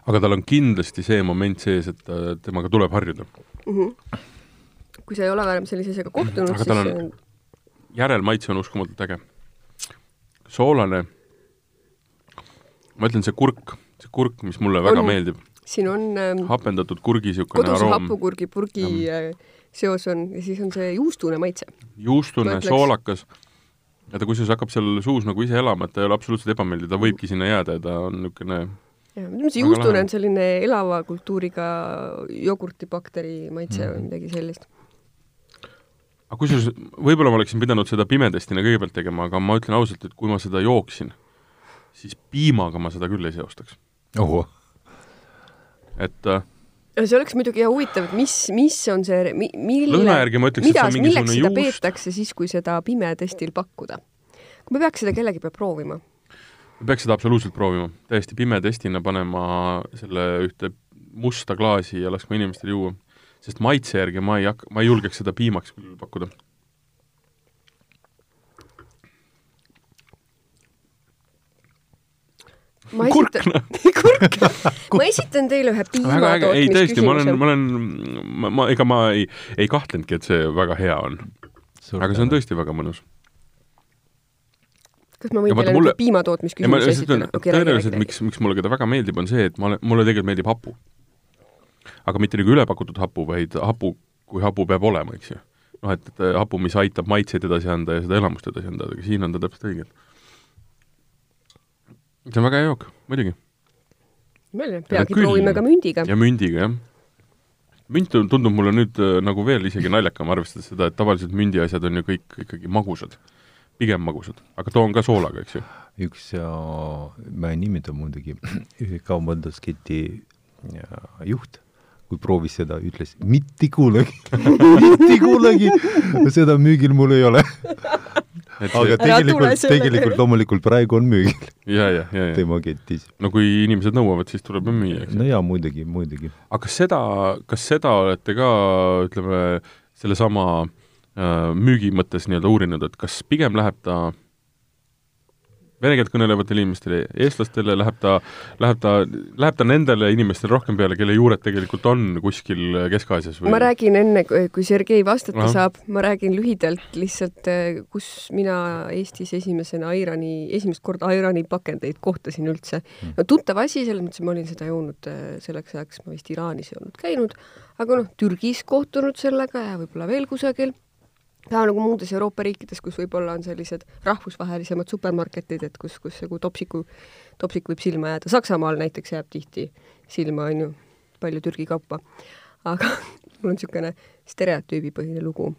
aga tal on kindlasti see moment sees, et äh, temaga tuleb harjuda. kui sa ei ole varem sellise asjaga kohtunud, Aga siis tal on- see on järelmaitse on uskumatult äge. Soolane, ma ütlen, see kurk, see kurk, mis mulle väga On- meeldib, siin on ähm, hapendatud kurgi niisugune aroom, hapukurgi purgi äh, seos on ja siis on see juustune maitse. juustune soolakas, ja ta kusjuures hakkab seal suus nagu ise elama, et ta ei ole absoluutselt ebameeldiv, ta võibki sinna jääda ja ta on niisugune jah, ütleme see Väga juustune on selline elava kultuuriga jogurtibakteri maitse Mhm. või midagi sellist. Aga kusjuures võib-olla ma oleksin pidanud seda pimedestina kõigepealt tegema, aga ma ütlen ausalt, et kui ma seda jooksin, siis piimaga ma seda küll ei seostaks. et äh, see oleks muidugi jah huvitav, et mis, mis on see, mille lõhna järgi ma ütleks, et see mida on, milleks mingisugune seda juust, peetakse siis, kui seda pimetestil pakkuda? kui me peaks seda kellegi peal proovima, peaks seda absoluutselt proovima, täiesti pimedestina panema selle ühte musta klaasi ja laskma inimestel juua. Sest maitse järgi ma ei hakka, ma ei julgeks seda piimaks küll pakkuda. ma esitan, *laughs* kurk, ma esitan teile ühe äge, ei tõesti, ma olen, ma piimatootmisküsimuse. olen, ma, ma, ega ma ei, ei kahtlenudki, et see väga hea on. aga see on tõesti väga mõnus. kas ma võin Ja teile mulle- piimatootmisküsimuse esitada?, tõenäoliselt miks, miks mulle teda väga meeldib, on see, et ma olen, mulle tegelikult meeldib hapu. Aga mitte nagu ülepakutud hapu, vaid hapu, kui hapu peab olema, eks ju. noh, et, et hapu, mis aitab maitseid edasi anda ja seda elamust edasi anda, aga siin on ta täpselt õige. see on väga hea jook, muidugi. peagi proovime ka mündiga. ja mündiga, jah. münt tund- tundub mulle nüüd äh, nagu veel isegi naljakam, arvestades seda, et tavaliselt mündi asjad on ju kõik ikkagi magusad. pigem magusad, aga too on ka soolaga, eks ju. üks ja ma ei nimeta muidugi *clears throat* ühe kaubandusketi ja, juht, kui proovis seda, ütles mitte kunagi, *laughs* mitte kunagi seda müügil mul ei ole. *laughs* aga tegelikult, tegelikult loomulikult praegu on müügil ja, ja, ja, ja. tema ketis. no kui inimesed nõuavad, siis tuleb ju müüa, eks ju. no jaa, muidugi, muidugi. aga kas seda, kas seda olete ka, ütleme, sellesama äh, müügi mõttes nii-öelda uurinud, et kas pigem läheb ta vene keelt kõnelevatele inimestele, eestlastele, läheb ta, läheb ta, läheb ta nendele inimestele rohkem peale, kelle juured tegelikult on kuskil Kesk-Aasias või ma räägin enne, kui Sergei vastata Ahah. saab, ma räägin lühidalt lihtsalt, kus mina Eestis esimesena Airani, esimest korda Airani pakendeid kohtasin üldse. no tuttav asi, selles mõttes, et ma olin seda joonud äh, selleks ajaks, ma vist Iraanis ei olnud käinud, aga noh, Türgis kohtunud sellega ja võib-olla veel kusagil ka nagu muudes Euroopa riikides, kus võib-olla on sellised rahvusvahelisemad supermarketid, et kus, kus nagu topsiku, topsik võib silma jääda, Saksamaal näiteks jääb tihti silma, on ju, palju Türgi kaupa. aga *laughs* mul on niisugune stereotüübipõhine lugu.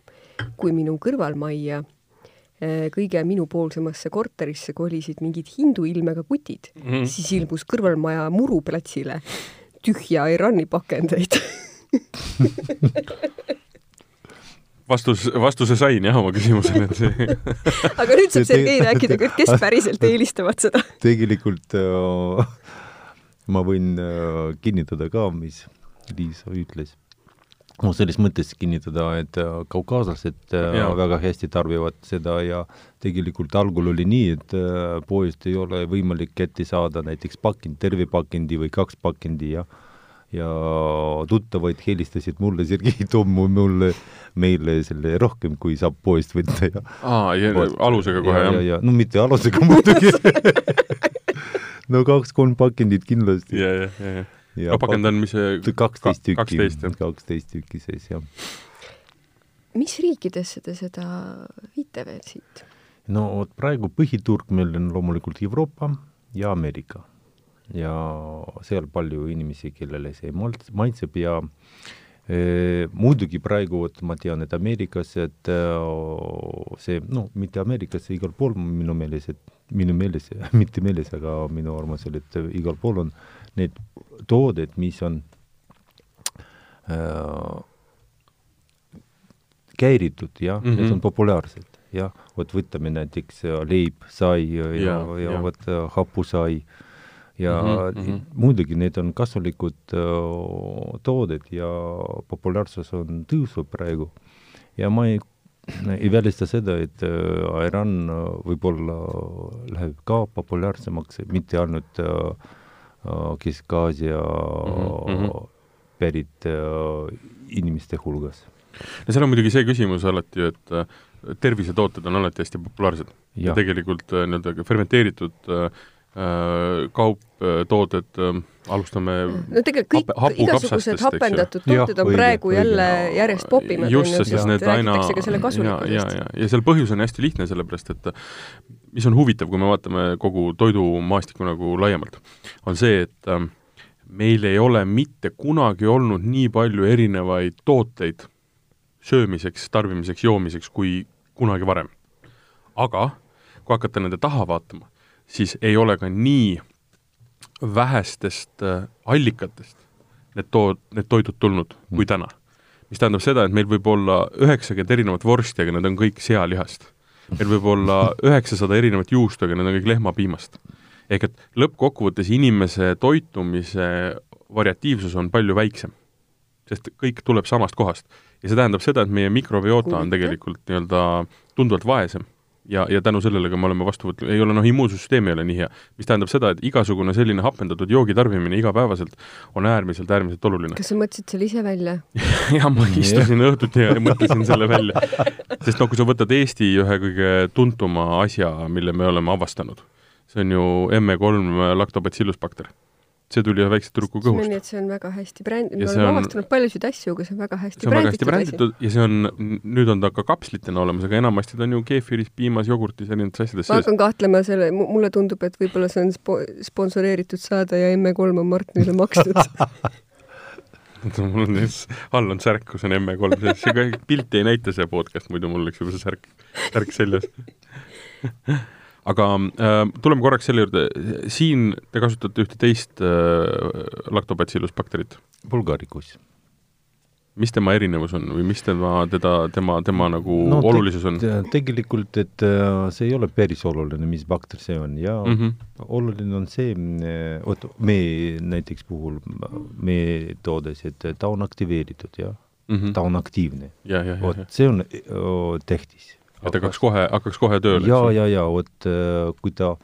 kui minu kõrvalmajja eh, kõige minupoolsemasse korterisse kolisid mingid hindu ilmega kutid mm. -hmm. siis ilmus kõrvalmaja muruplatsile tühja Irani pakendeid *laughs* vastus, vastuse sain jah oma küsimusele, et see *laughs* aga nüüd saab Sergei rääkida, kes päriselt eelistavad seda. *laughs* tegelikult äh, ma võin äh, kinnitada ka, mis Liisa ütles. no selles mõttes kinnitada, et äh, kaukaaslased äh, väga hästi tarbivad seda ja tegelikult algul oli nii, et äh, poest ei ole võimalik kätte saada näiteks pakind, terve pakendi või kaks pakendi ja ja tuttavaid helistasid mulle, Sergei, *laughs* too mu- mulle, meile selle rohkem, kui saab poest võtta ja aa, alusega kohe ja, ja, jah? ja no mitte alusega *laughs* muidugi. no kaks-kolm pakendit kindlasti. ja, ja, ja, ja. no pakend on, mis see kaksteist tükki, kaksteist tükki sees, jah. mis riikidesse te seda viite veel siit? no vot praegu põhiturg meil on loomulikult Euroopa ja Ameerika. Ja seal palju inimesi, kellele see maitseb ja e, muidugi praegu vot ma tean, et Ameerikas, et see, no mitte Ameerikas, igal pool minu meeles, et minu meeles, *laughs* mitte meeles, aga minu arvamusel, et igal pool on need tooted, mis on äh, käiritud, jah mm, -hmm. need on populaarsed, jah, vot võtame näiteks leib, sai ja, ja, ja, ja vot hapusai ja mm -hmm. muidugi need on kasulikud uh, tooted ja populaarsus on tõusnud praegu. ja ma ei ei välista seda, et äh, Iran äh, võib-olla läheb ka populaarsemaks, mitte ainult äh, Kesk-Aasia mm -hmm. pärit inimeste hulgas. no seal on muidugi see küsimus alati et tervisetooted on alati hästi populaarsed ja, ja tegelikult nii-öelda fermenteeritud Äh, kauptooted, äh, alustame no tegelikult kõik igasugused hapendatud tooted on praegu jälle järjest popivad. just, sest need aina ja, ja, ja, ja seal põhjus on hästi lihtne, sellepärast et mis on huvitav, kui me vaatame kogu toidumaastikku nagu laiemalt, on see, et äh, meil ei ole mitte kunagi olnud nii palju erinevaid tooteid söömiseks, tarbimiseks, joomiseks kui kunagi varem. aga kui hakata nende taha vaatama, siis ei ole ka nii vähestest äh, allikatest need tood, need toidud tulnud kui mm. täna. mis tähendab seda, et meil võib olla üheksakümmend erinevat vorsti, aga need on kõik sealihast. meil võib olla *laughs* üheksasada erinevat juustu, aga need on kõik lehmapiimast. ehk et lõppkokkuvõttes inimese toitumise variatiivsus on palju väiksem, sest kõik tuleb samast kohast. ja see tähendab seda, et meie mikrobiota on tegelikult nii-öelda tunduvalt vaesem ja, ja tänu sellele ka me oleme vastu võtnud, ei ole noh, immuunsüsteem ei ole nii hea. mis tähendab seda, et igasugune selline hapendatud joogi tarbimine igapäevaselt on äärmiselt, äärmiselt oluline. kas sa mõtlesid selle ise välja *laughs* jah, ma istusin õhtuti ja mõtlesin selle välja. sest noh, kui sa võtad Eesti ühe kõige tuntuma asja, mille me oleme avastanud, see on ju ME3 lactobacillus bakter see tuli ühe väikse tüdruku kõhust. nii, et see on väga hästi bränd-, me oleme on... avastanud paljusid asju, aga see on väga hästi see on väga hästi bränditud ja see on, nüüd on ta ka kapslitena olemas, aga enamasti ta on ju keefiris, piimas, jogurtis, erinevates asjades sees. ma hakkan kahtlema selle, mulle tundub, et võib-olla see on spo-, sponsoreeritud saade ja ME3 on Martinile makstud *laughs* mul on all on särk, kus on ME3 sees, see pilti ei näita, see podcast, muidu mul oleks juba see särk, särk seljas *laughs* aga äh, tuleme korraks selle juurde, siin te kasutate ühte teist äh, lactobacillus bakterit. Bulgaricus. mis tema erinevus on või mis tema, teda, tema, tema nagu no, olulisus on te,? tegelikult, et äh, see ei ole päris oluline, mis bakter see on ja mm -hmm. oluline on see, äh, vot me näiteks puhul, meie toodes, et ta on aktiveeritud, jah mm, -hmm. ta on aktiivne. vot see on öö, tähtis et hakkaks kohe, hakkaks kohe tööle? ja, ja, ja vot äh, kui ta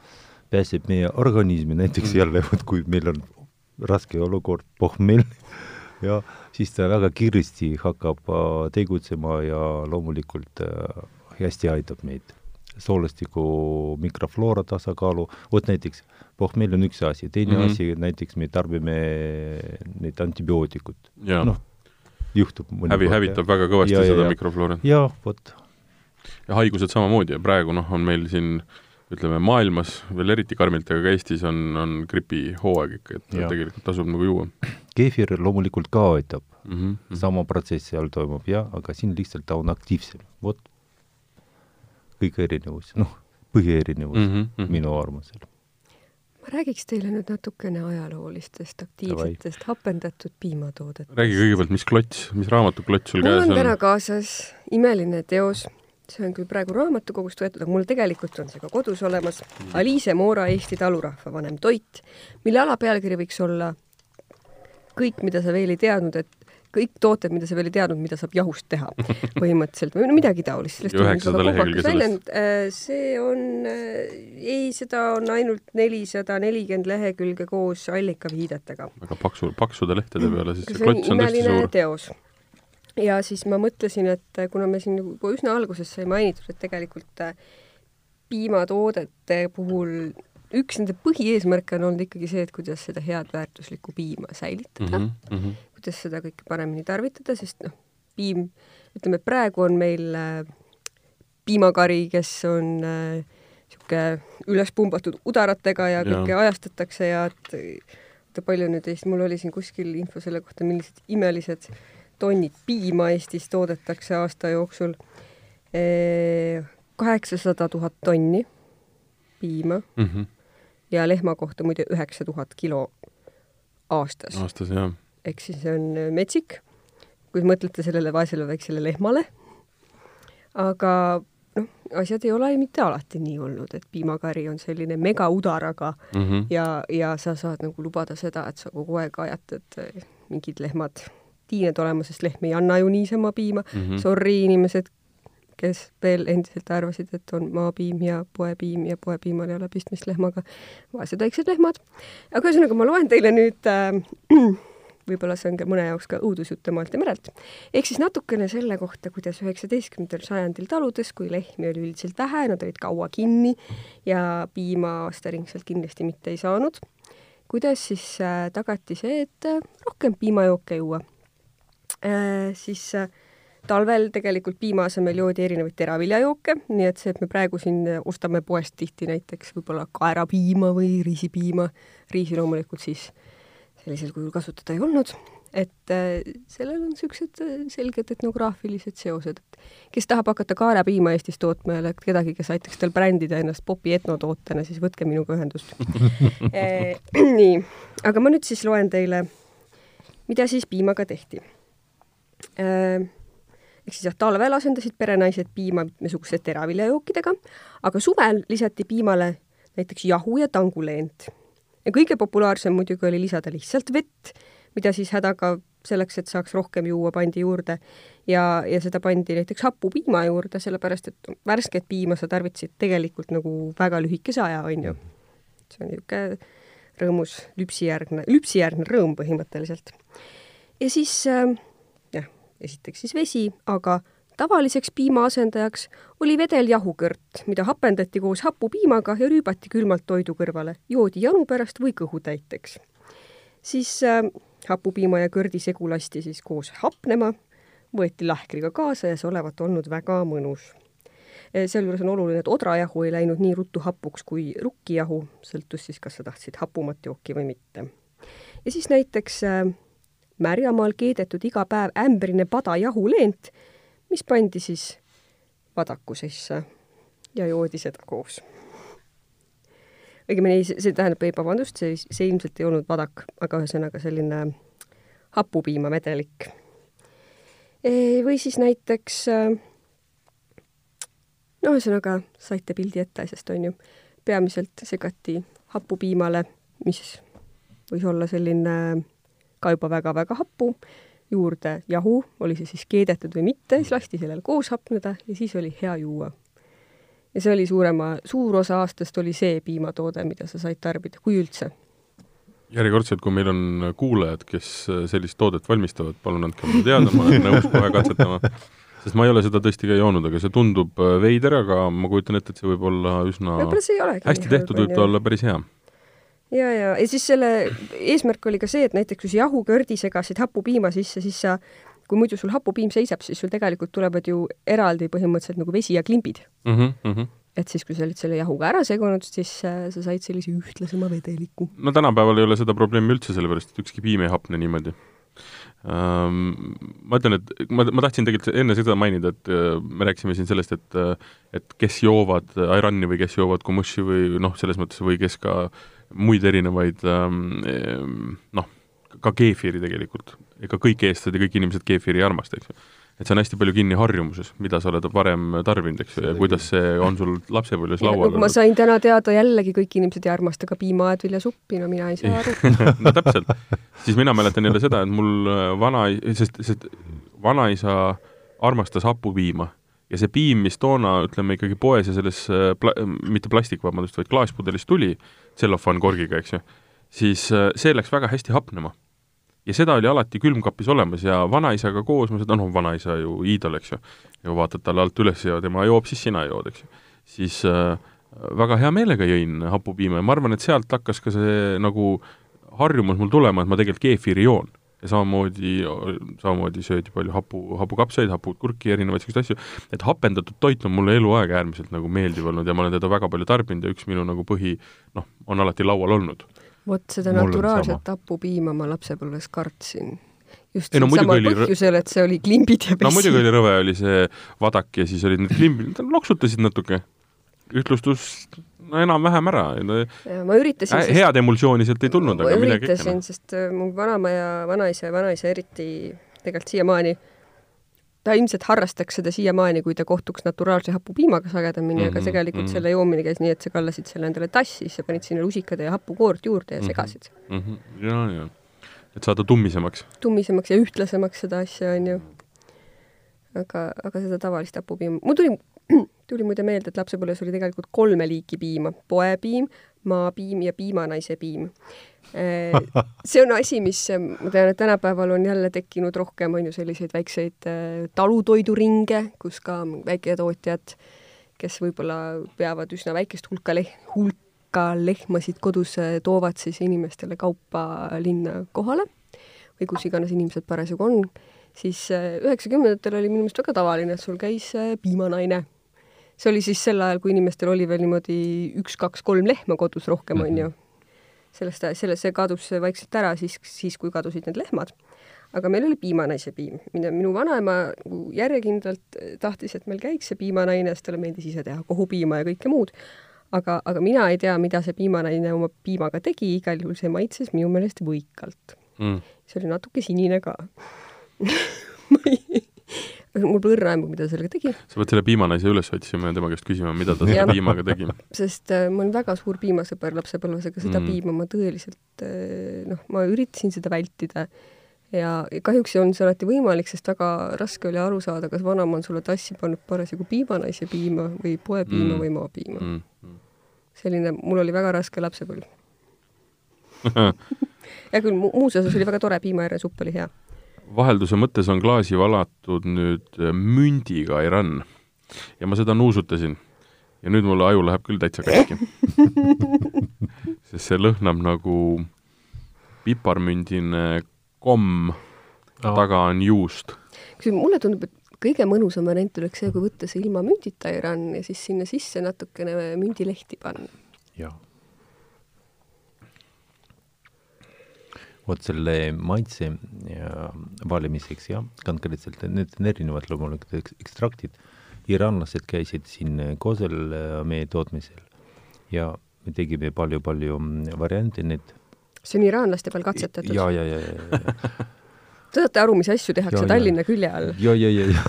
pääseb meie organismi, näiteks mm. jälle, vot kui meil on raske olukord pohmell *laughs* ja siis ta väga kiiresti hakkab äh, tegutsema ja loomulikult äh, hästi aitab meid. soolestiku mikrofloora tasakaalu, vot näiteks pohmell on üks asi, teine mm -hmm. asi, näiteks me tarbime neid antibiootikut. noh, juhtub hävi, hävitab väga kõvasti ja, seda mikrofloora. jaa, vot ja haigused samamoodi ja praegu noh, on meil siin ütleme, maailmas veel eriti karmilt, aga ka Eestis on, on gripihooaeg ikka, et ja. tegelikult tasub nagu juua. keefir loomulikult ka aitab mm, -hmm. sama protsess seal toimub jah, aga siin lihtsalt ta on aktiivsem, vot. kõik erinevus, noh, põhierinevus mm -hmm. minu arvamusel ma räägiks teile nüüd natukene ajaloolistest aktiivsetest Davai. hapendatud piimatoodetest. räägi kõigepealt, mis klots, mis raamatuklots sul mul käes on? mul on täna kaasas imeline teos see on küll praegu raamatukogust võetud, aga mul tegelikult on see ka kodus olemas. Aliise Moora Eesti talurahva vanem toit, mille alapealkiri võiks olla kõik, mida sa veel ei teadnud, et kõik tooted, mida sa veel ei teadnud, mida saab jahust teha *laughs* põhimõtteliselt või no midagi taolist. üheksasada lehekülge sellest. Äh, see on, äh, ei, seda on ainult nelisada nelikümmend lehekülge koos allikaviidetega. väga paksu, paksude lehtede peale, siis see klots on tõesti suur. teos ja siis ma mõtlesin, et kuna me siin juba üsna alguses sai mainitud, et tegelikult äh, piimatoodete puhul üks nende põhieesmärke on olnud ikkagi see, et kuidas seda head väärtuslikku piima säilitada mm, -hmm. kuidas seda kõike paremini tarvitada, sest noh, piim, ütleme praegu on meil äh, piimakari, kes on niisugune äh, üles pumbatud udaratega ja kõike ja. ajastatakse ja et oota, palju nüüd Eestis, mul oli siin kuskil info selle kohta, millised imelised tonnid piima Eestis toodetakse aasta jooksul. kaheksasada tuhat tonni piima mm -hmm. ja lehma kohta muide üheksa tuhat kilo aastas. aastas, jah. ehk siis see on metsik, kui mõtlete sellele vaesele väiksele lehmale. aga noh, asjad ei ole mitte alati nii olnud, et piimakari on selline megaudaraga mm -hmm. ja, ja sa saad nagu lubada seda, et sa kogu aeg ajatad eh, mingid lehmad tiined olema, sest lehm ei anna ju niisama piima mm. -hmm. Sorry, inimesed, kes veel endiselt arvasid, et on maapiim ja poepiim ja poepiimal ei ole pistmist lehmaga, vaesed väiksed lehmad. aga ühesõnaga, ma loen teile nüüd äh, *clears throat* võib-olla see on ka mõne jaoks ka õudusjutt maalt ja merelt. ehk siis natukene selle kohta, kuidas üheksateistkümnendal sajandil taludes, kui lehmi oli üldiselt vähe, nad olid kaua kinni ja piima aastaringselt kindlasti mitte ei saanud, kuidas siis äh, tagati see, et äh, rohkem piimajooke juua. Siis äh, talvel tegelikult piima asemel joodi erinevaid teraviljajooke, nii et see, et me praegu siin ostame poest tihti näiteks võib-olla kaerapiima või riisipiima, riisi loomulikult siis äh, sellisel kujul kasutada ei olnud, et äh, sellel on niisugused äh, selged etnograafilised seosed, et kes tahab hakata kaarapiima Eestis tootma ja kedagi, kes aitaks tal brändida ennast popi etnotootena, siis võtke minuga ühendust. *laughs* *clears throat* Nii, aga ma nüüd siis loen teile, mida siis piimaga tehti. Ehk siis jah, talvel asendasid perenaised piima mitmesuguste teraviljajookidega, aga suvel lisati piimale näiteks jahu ja tanguleent ja kõige populaarsem muidugi oli lisada lihtsalt vett, mida siis hädaga selleks, et saaks rohkem juua, pandi juurde ja, ja seda pandi näiteks hapupiima juurde, sellepärast et värsket piima sa tarvitasid tegelikult nagu väga lühikese aja, on ju. see on niisugune rõõmus lüpsijärgne, lüpsijärgne rõõm põhimõtteliselt. ja siis äh, esiteks siis vesi, aga tavaliseks piima asendajaks oli vedeljahukõrt, mida hapendati koos hapupiimaga ja rüübati külmalt toidu kõrvale, joodi janu pärast või kõhutäiteks. siis äh, hapupiima ja kõrdi segu lasti siis koos hapnema, võeti lahkriga kaasa ja see olevat olnud väga mõnus. Äh, sealjuures on oluline, et odrajahu ei läinud nii ruttu hapuks kui rukkijahu, sõltus siis, kas sa tahtsid hapumat jooki või mitte. ja siis näiteks äh, Märjamaal keedetud iga päev ämbrine pada jahuleent mis pandi siis vadaku sisse ja joodi seda koos. õigemini see, see tähendab, ei vabandust, see, see ilmselt ei olnud vadak, aga ühesõnaga selline hapupiimavedelik. E, või siis näiteks no ühesõnaga, saite pildi ette asjast, on ju. peamiselt segati hapupiimale, mis võis olla selline ka juba väga-väga happu juurde jahu, oli see siis keedetud või mitte, siis lasti sellel koos hapneda ja siis oli hea juua. ja see oli suurema, suur osa aastast oli see piimatoode, mida sa said tarbida, kui üldse. järjekordselt, kui meil on kuulajad, kes sellist toodet valmistavad, palun andke mulle teada, ma olen nõus kohe katsetama. sest ma ei ole seda tõesti ka joonud, aga see tundub veider, aga ma kujutan ette, et see võib olla üsna hästi tehtud, võib ta olla päris hea ja, ja, ja siis selle eesmärk oli ka see, et näiteks kui sa jahukördi segasid hapupiima sisse, siis sa, kui muidu sul hapupiim seisab, siis sul tegelikult tulevad ju eraldi põhimõtteliselt nagu vesi ja klimbid mm. -hmm, mm -hmm. et siis, kui sa olid selle jahuga ära segunud, siis äh, sa said sellise ühtlasema vedeliku. no tänapäeval ei ole seda probleemi üldse, sellepärast et ükski piim ei hapne niimoodi ma ütlen, et ma, ma tahtsin tegelikult enne seda mainida, et uh, me rääkisime siin sellest, et uh, et kes joovad Irani või kes joovad komõši või noh, selles mõttes, või kes ka muid erinevaid ähm, noh, ka keefiri tegelikult. ega kõik eestlased ja kõik inimesed keefiri ei armasta, eks ju. et see on hästi palju kinni harjumuses, mida sa oled varem tarbinud, eks ju, ja kuidas see on sul lapsepõlves laual olnud. ma sain täna teada jällegi, kõik inimesed ei armasta ka piima-aedviljasuppi, no mina ei saa aru *laughs* no täpselt. siis mina mäletan jälle seda, et mul äh, vana, sest, sest vanaisa armastas hapupiima ja see piim, mis toona, ütleme ikkagi poes ja selles äh, pla-, mitte plastik, vabandust, vaid klaaspudelis tuli, tsellofaankorgiga, eks ju, siis äh, see läks väga hästi hapnema. ja seda oli alati külmkapis olemas ja vanaisaga koos ma seda, noh, vanaisa ju iidol, eks ju, ja vaatad talle alt üles ja tema joob, siis sina jood, eks ju. siis äh, väga hea meelega jõin hapupiima ja ma arvan, et sealt hakkas ka see nagu harjumus mul tulema, et ma tegelikult keefiri joon ja samamoodi, samamoodi söödi palju hapu, hapukapsaid, hapukurki, erinevaid selliseid asju, et hapendatud toit on mulle eluaeg äärmiselt nagu meeldiv olnud ja ma olen teda väga palju tarbinud ja üks minu nagu põhi noh, on alati laual olnud. vot seda Mul naturaalset hapupiima ma lapsepõlves kartsin just no, samal põhjusel, et see oli klimbid ja vesi. no muidugi oli rõve, oli see vadak ja siis olid need klimbid, loksutasid natuke. ühtlustus no enam-vähem ära. ma üritasin äh,. head emulsiooni sealt ei tulnud, aga midagi ikka. üritasin, sest äh, mu vanaema ja vanaisa ja vanaisa eriti tegelikult siiamaani, ta ilmselt harrastaks seda siiamaani, kui ta kohtuks naturaalse hapupiimaga sagedamini mm, -hmm, aga mhm, tegelikult mm -hmm. selle joomine käis nii, et sa kallasid selle endale tassi, siis sa panid sinna lusikad ja hapukoort juurde ja mhm, segasid mm. -hmm. ja, ja et saada tummisemaks. tummisemaks ja ühtlasemaks seda asja, on ju. aga, aga seda tavalist hapupiima, mul tuli tuli muide meelde, et lapsepõlves oli tegelikult kolme liiki piima, poepiim, maapiim ja piimanaise piim. Äh, *laughs* see on asi, mis ma tean, et tänapäeval on jälle tekkinud rohkem, on ju, selliseid väikseid äh, talutoiduringe, kus ka väiketootjad, kes võib-olla peavad üsna väikest hulka leh-, hulka lehmasid kodus, äh, toovad siis inimestele kaupa linna kohale või kus iganes inimesed parasjagu on, siis üheksakümnendatel oli minu meelest väga tavaline, et sul käis piimanaine see oli siis sel ajal, kui inimestel oli veel niimoodi üks, kaks, kolm lehma kodus rohkem, on ju. sellest, selle, see kadus vaikselt ära siis, siis kui kadusid need lehmad. aga meil oli piimanaise piim, mida minu vanaema nagu järjekindlalt tahtis, et meil käiks see piimanaine, sest talle meeldis ise teha kohupiima ja kõike muud. aga, aga mina ei tea, mida see piimanaine oma piimaga tegi, igal juhul see maitses minu meelest võikalt mm.. see oli natuke sinine ka *laughs* ma ei mul pole õrna aimu, mida sellega tegi. sa pead selle piimanaise üles otsima ja tema käest küsima, mida ta selle piimaga tegi. sest äh, ma olen väga suur piimasõber lapsepõlves, aga seda mm. piima ma tõeliselt äh, noh, ma üritasin seda vältida ja kahjuks ei olnud see alati võimalik, sest väga raske oli aru saada, kas vanaema on sulle tassi pannud parasjagu piimanaise piima või poepiima mm. või maapiima mm. mm. selline, mul oli väga raske lapsepõlv *laughs* hea küll, muus osas oli väga tore, piimaääresupp oli hea vahelduse mõttes on klaasi valatud nüüd äh, mündiga Iran ja ma seda nuusutasin. ja nüüd mul aju läheb küll täitsa katki *laughs* sest see lõhnab nagu piparmündine komm oh., taga on juust. kusjuures mulle tundub, et kõige mõnusam variant oleks see, kui võtta see ilma mündita Iran ja siis sinna sisse natukene mündilehti panna. jah vot selle maitse ja valimiseks jah, konkreetselt need on erinevad loomulikult ekstraktid. iranlased käisid siin Kosel äh, meie tootmisel ja me tegime palju-palju mm, variante, need see on iraanlaste peal katsetatud? ja, ja, ja, ja, ja. *laughs* Te saate aru, mis asju tehakse ja, Tallinna ja. külje all? ja, ja, ja, ja.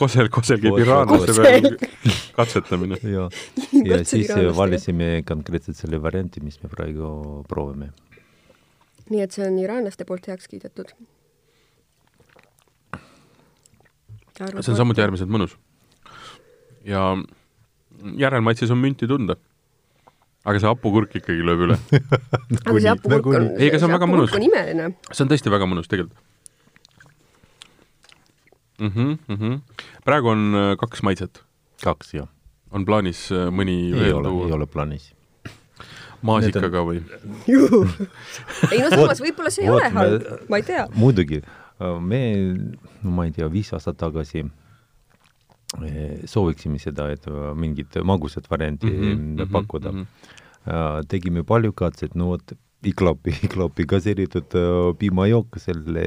Kosel, Kosel käib iraanlaste peal *laughs* katsetamine. ja, *laughs* ja siis valisime konkreetselt selle varianti, mis me praegu proovime nii et see on iraanlaste poolt heaks kiidetud. see on samuti äärmiselt mõnus. ja järelmaitses on münti tunda. aga see hapukurk ikkagi lööb üle *laughs* aga see hapukurk on, ei, aga see on väga mõnus. imeline. see on tõesti väga mõnus tegelikult mm. -hmm, mm -hmm. praegu on äh, kaks maitset. kaks, jah. on plaanis äh, mõni ei ole, ei ole plaanis maasikaga või? *laughs* ei no samas võib-olla see ei ole halb, ma ei tea. muidugi, me, no ma ei tea, viis aastat tagasi eh, sooviksime seda, et mingit magusat varianti mm -hmm, pakkuda mm. -hmm. tegime palju katset, no vot, ei klapi, ei *laughs* klapi gaseeritud äh, piimajook selle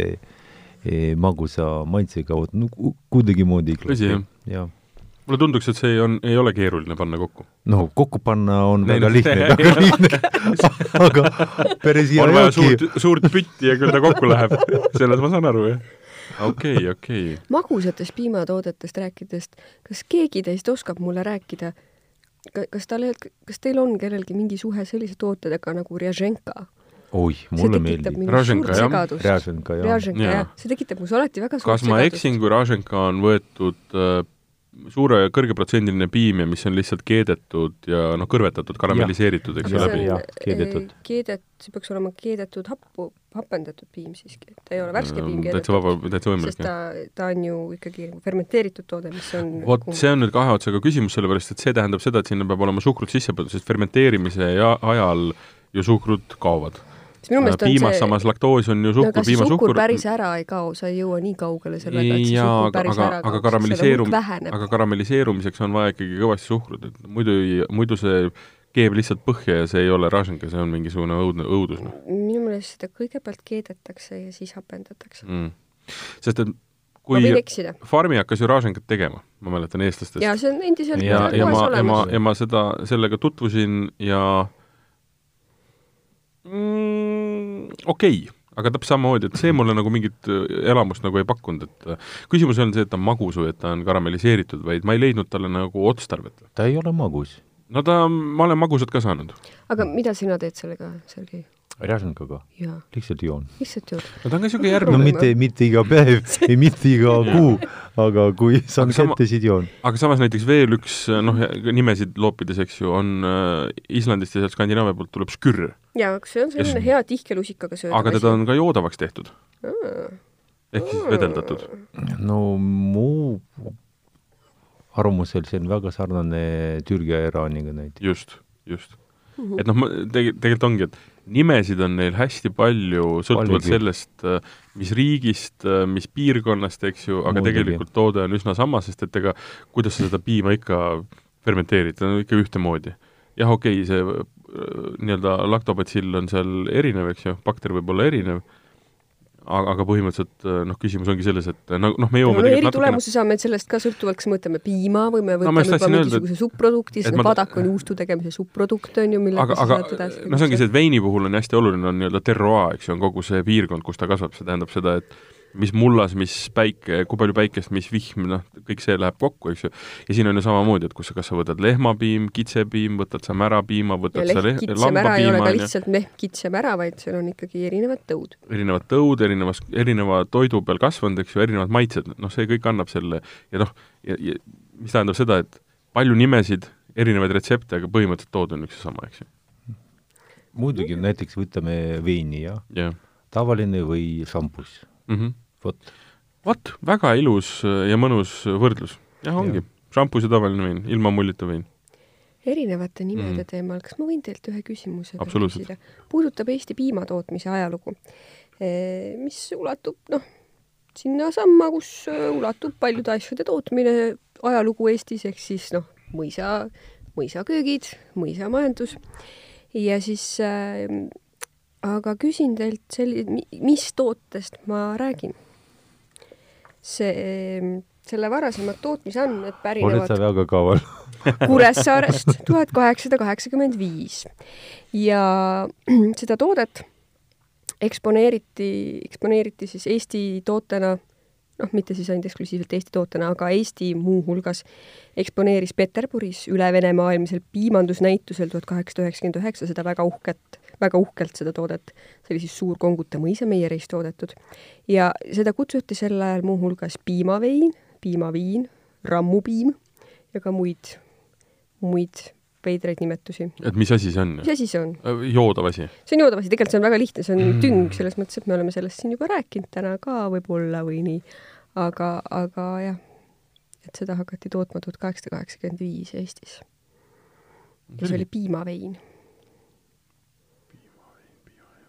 eh, magusa maitsega, vot no kuidagimoodi ei klapi. jah mulle tunduks, et see on, ei ole keeruline panna kokku. no kokku panna on Neil väga lihtne, *laughs* väga lihtne aga päris hea on vaja suurt, suurt pütti ja küll ta kokku läheb. selles ma saan aru, jah. okei okay,, okei okay.. magusatest piimatoodetest rääkides, kas keegi teist oskab mulle rääkida, kas tal, kas teil on kellelgi mingi suhe sellise tootedega nagu Rjaženka? oi, mulle meeldib. Raženka, jah. Raženka, jah. Raženka, jah. see tekitab minus alati väga suurt kas ma eksin, kui Raženka on võetud äh, suure kõrgeprotsendiline piim ja mis on lihtsalt keedetud ja noh, kõrvetatud, karamelliseeritud, eks jah, keedetud. keedet, see peaks olema keedetud happu, hapendatud piim siiski, ta ei ole värske piim keedetud. täitsa vaba, täitsa võimalik, sest ta, ta on ju ikkagi fermenteeritud toode, mis on vot, see on nüüd kahe otsaga küsimus, sellepärast et see tähendab seda, et sinna peab olema suhkrut sisse pandud, sest fermenteerimise ja ajal ju suhkrut kaovad piimas see... samas laktoos on ju suhkur no,, piimasuhkur. suhkur päris ära ei kao, sa ei jõua nii kaugele sellega, et see suhkur päris aga, ära kaoks, aga karamelliseerum-, aga karamelliseerumiseks on vaja ikkagi kõvasti suhkrut, et muidu ei, muidu see keeb lihtsalt põhja ja see ei ole raženga, see on mingisugune õudne õudus. Noh. minu meelest seda kõigepealt keedetakse ja siis hapendatakse mm.. sest et kui Farmi hakkas ju ražengat tegema, ma mäletan eestlastest. jaa, see on endiselt ja, ja ma, ja ma, ja ma seda, sellega tutvusin ja mm, okei okay aga täpselt samamoodi, et see mulle nagu mingit äh, elamust nagu ei pakkunud, et äh, küsimus ei olnud see, et ta on magus või et ta on karamelliseeritud, vaid ma ei leidnud talle nagu otstarvet. ta ei ole magus. no ta, ma olen magusat ka saanud. aga mida sina teed sellega, Sergei? Rjažnkaga? lihtsalt joon. lihtsalt jood? no ta on ka niisugune järgmine. no mitte, mitte iga päev ei mitte iga kuu, aga kui saan aga kätte, siis joon. aga samas näiteks veel üks, noh, nimesid loopides, eks ju, on äh, Islandist ja sealt Skandinaavia poolt tuleb skürr. jaa, see on selline hea tihke lusikaga söödav aga teda on ka joodavaks tehtud. ehk siis vedeldatud. no mu arvamusel see on väga sarnane Türgi ja Iraaniga näiteks. just, just mm. -hmm. et noh, tegi-, tegelikult ongi, et nimesid on neil hästi palju, sõltuvalt sellest, äh, mis riigist, äh, mis piirkonnast, eks ju, aga Muudegi. tegelikult toode on üsna sama, sest et ega kuidas sa seda piima ikka fermenteerid, ta on ikka ühtemoodi. jah, okei okay,, see äh, nii-öelda laktobatsill on seal erinev, eks ju, bakter võib olla erinev aga, aga põhimõtteliselt äh, noh, küsimus ongi selles, et noh, noh, me jõuame no, tulemusi natukene... saame sellest ka sõltuvalt, kas me võtame piima või me võtame no, juba mingisuguse subprodukti, sest ma... vadak on juustu tegemise subprodukt, on ju, millega aga, aga edasi no see ongi see, et veini puhul on hästi oluline, on nii-öelda terroir, eks ju, on kogu see piirkond, kus ta kasvab, see tähendab seda, et mis mullas, mis päike, kui palju päikest, mis vihm, noh, kõik see läheb kokku, eks ju. ja siin on ju samamoodi, et kus sa, kas sa võtad lehmapiim, kitsepiim, võtad sa märapiima, võtad ja sa leht, lambapiima. ei ole ka lihtsalt mehm, kitsemära, vaid seal on ikkagi erinevad tõud. erinevad tõud, erinevas, erineva toidu peal kasvanud, eks ju, erinevad maitsed, noh, see kõik annab selle ja noh, ja, ja mis tähendab seda, et palju nimesid, erinevaid retsepte, aga põhimõtteliselt tood on üks ja sama, eks ju. muidugi, näiteks võtame veini, jah yeah.? tavaline või šampus mm. -hmm vot. vot, väga ilus ja mõnus võrdlus. jah, ongi ja. šampus ja tavaline vein, ilma mullita vein. erinevate nimede mm. teemal, kas ma võin teilt ühe küsimuse küsida? puudutab Eesti piimatootmise ajalugu, mis ulatub, noh, sinnasamma, kus ulatub paljude asjade tootmine ajalugu Eestis, ehk siis noh, mõisa, mõisaköögid, mõisamajandus ja siis äh, aga küsin teilt selli-, mis tootest ma räägin? See, selle varasemad tootmisandmed pärinevad oled sa väga kaval. *laughs* Kuressaarest tuhat kaheksasada kaheksakümmend viis. Ja *clears throat* seda toodet eksponeeriti, eksponeeriti siis Eesti tootena, noh, mitte siis ainult eksklusiivselt Eesti tootena, aga Eesti muuhulgas eksponeeris Peterburis ülevenemaailmsel piimandusnäitusel tuhat kaheksasada üheksakümmend üheksa seda väga uhket väga uhkelt seda toodet. see oli siis suur Konguta mõisameieris toodetud. ja seda kutsuti sel ajal muuhulgas piimavein, piimaviin, rammupiim ja ka muid, muid veidraid nimetusi. et mis asi see on? mis asi see on? Äh, joodav asi? see on joodav asi, tegelikult see on väga lihtne, see on mm. tüng selles mõttes, et me oleme sellest siin juba rääkinud täna ka võib-olla või nii, aga, aga jah, et seda hakati tootma tuhat kaheksasada kaheksakümmend viis Eestis. ja see oli piimavein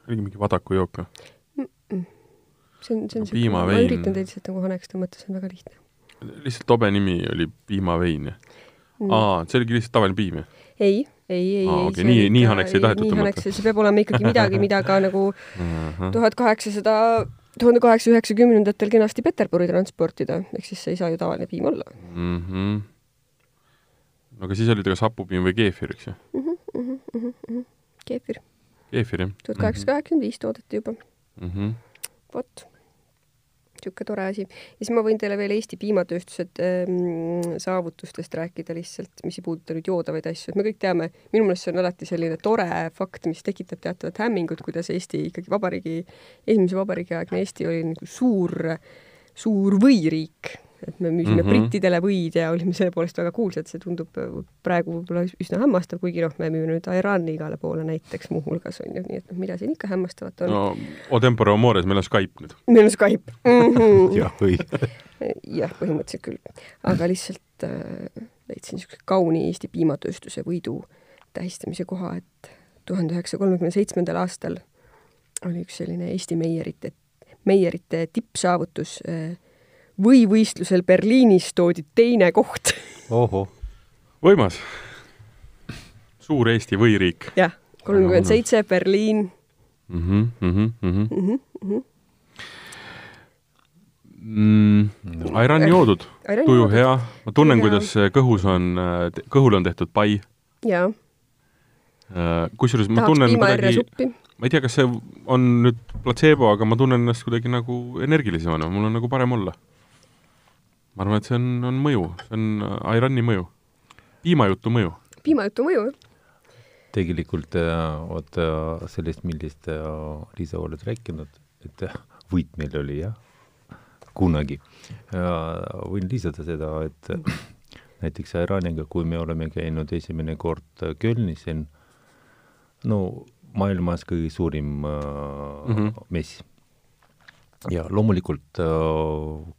oligi mingi vadakujook või mm? -mm. see on, see on siuke, ma üritan teid lihtsalt nagu hanekstada, mõtte, see on väga lihtne. lihtsalt tobe nimi oli piimavein, jah mm.? aa, see oligi lihtsalt tavaline piim, jah? ei, ei, ei, ei. okei, nii, nii haneks ei tahetud tõmmata? see peab olema ikkagi midagi, mida ka nagu tuhat kaheksasada, tuhande kaheksasaja üheksakümnendatel kenasti Peterburi transportida, ehk siis see ei saa ju tavaline piim olla mm. -hmm. no aga siis oli ta kas hapupiim või keefir, eks ju mm? -hmm, mm -hmm, mm -hmm. keefir keefir, jah? tuhat kaheksasada kaheksakümmend viis toodeti juba mm. -hmm. vot, niisugune tore asi. ja siis ma võin teile veel Eesti piimatööstuse ähm, saavutustest rääkida lihtsalt, mis ei puuduta nüüd joodavaid asju, et me kõik teame, minu meelest see on alati selline tore fakt, mis tekitab teatavat hämmingut, kuidas Eesti ikkagi vabariigi, esimese vabariigi aegne Eesti oli nagu suur, suur võiriik et me müüsime mm. -hmm. brittidele võid ja olime selle poolest väga kuulsad, see tundub praegu võib-olla üsna hämmastav, kuigi noh, me müüme nüüd Irani igale poole näiteks muuhulgas on ju, nii et noh, mida siin ikka hämmastavat on no.. no o tempore o mores, meil on Skype nüüd. meil on Skype mm. -hmm. jah, õige. jah, põhimõtteliselt küll, aga lihtsalt äh, leidsin niisuguse kauni Eesti piimatööstuse võidu tähistamise koha, et tuhande üheksasaja kolmekümne seitsmendal aastal oli üks selline Eesti meierite, meierite tippsaavutus äh, võivõistlusel Berliinis toodi teine koht. ohoh, võimas. suur Eesti võiriik. Jah, kolmkümmend seitse Berliin. -hmm, mm -hmm, mm Airani joodud, tuju hea, ma tunnen, kuidas kõhus on, kõhule on tehtud pai. jaa, kusjuures ma tahaks tunnen kuidagi, ma ei tea, kas see on nüüd platseebo, aga ma tunnen ennast kuidagi nagu energilisemana, mul on nagu parem olla. Ma arvan, et see on, on mõju, see on Airani mõju, piimajutu mõju. piimajutu mõju, jah. tegelikult äh, vot äh, sellest, millest äh, Liisa oled rääkinud, et äh, võit meil oli jah, kunagi. võin lisada seda, et äh, näiteks Iraniga, kui me oleme käinud esimene kord äh, Kölnis, see on no maailmas kõige suurim äh, mm. -hmm. mess. ja loomulikult äh,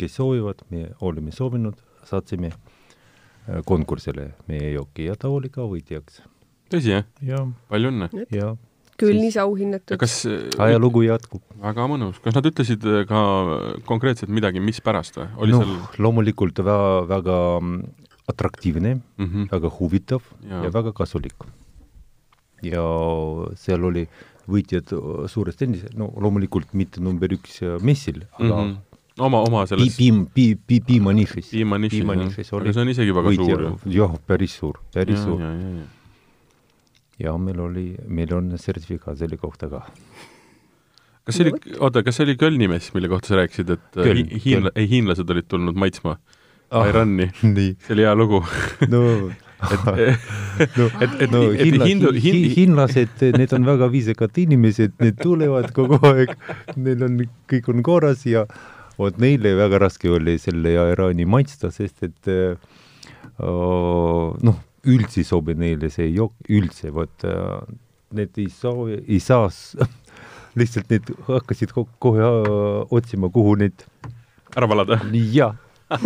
kes soovivad, me oleme soovinud, saatsime äh, konkursile meie jooki ja ta oli ka võitjaks. tõsi, jah? ja, palju õnne. ja Kölnis ja auhinnatud. kas, ajalugu jätkub. väga mõnus, kas nad ütlesid äh, ka konkreetselt midagi, mispärast või? oli noh seal, loomulikult väga, väga mm, atraktiivne, mm -hmm. väga huvitav Jaa. ja. ja väga kasulik. ja seal oli võitjad äh, suurest endist, no loomulikult mitte number üks äh, messil, aga mm mm -hmm. oma, oma selles piim, piim, piim, piimanišis, piimanišis aga oli see on isegi väga võitja suur jah, päris suur, päris ja, suur. ja, ja, ja. ja meil oli, meil on sertifikaat selle kohta ka. kas see oli, oota, kas see oli Kölni mess, mille kohta sa rääkisid, et äh, Köln, hi- hiinla-, ei hiinlased olid tulnud maitsma ah. Irani, nii, see oli hea lugu. *laughs* *laughs* no et, no, et, et, no et hinla, hindu, hi, hin-, hiinlased, need on väga viisakad inimesed, need tulevad kogu aeg, neil on, kõik on korras ja vot neile väga raske oli selle Iraani maitsta, sest et äh, noh, üldse ei sobi neile see jook, üldse, vot äh, need ei soovi, ei saa, *laughs* lihtsalt need hakkasid ko kohe äh, otsima, kuhu need, ära valada. jah, *laughs*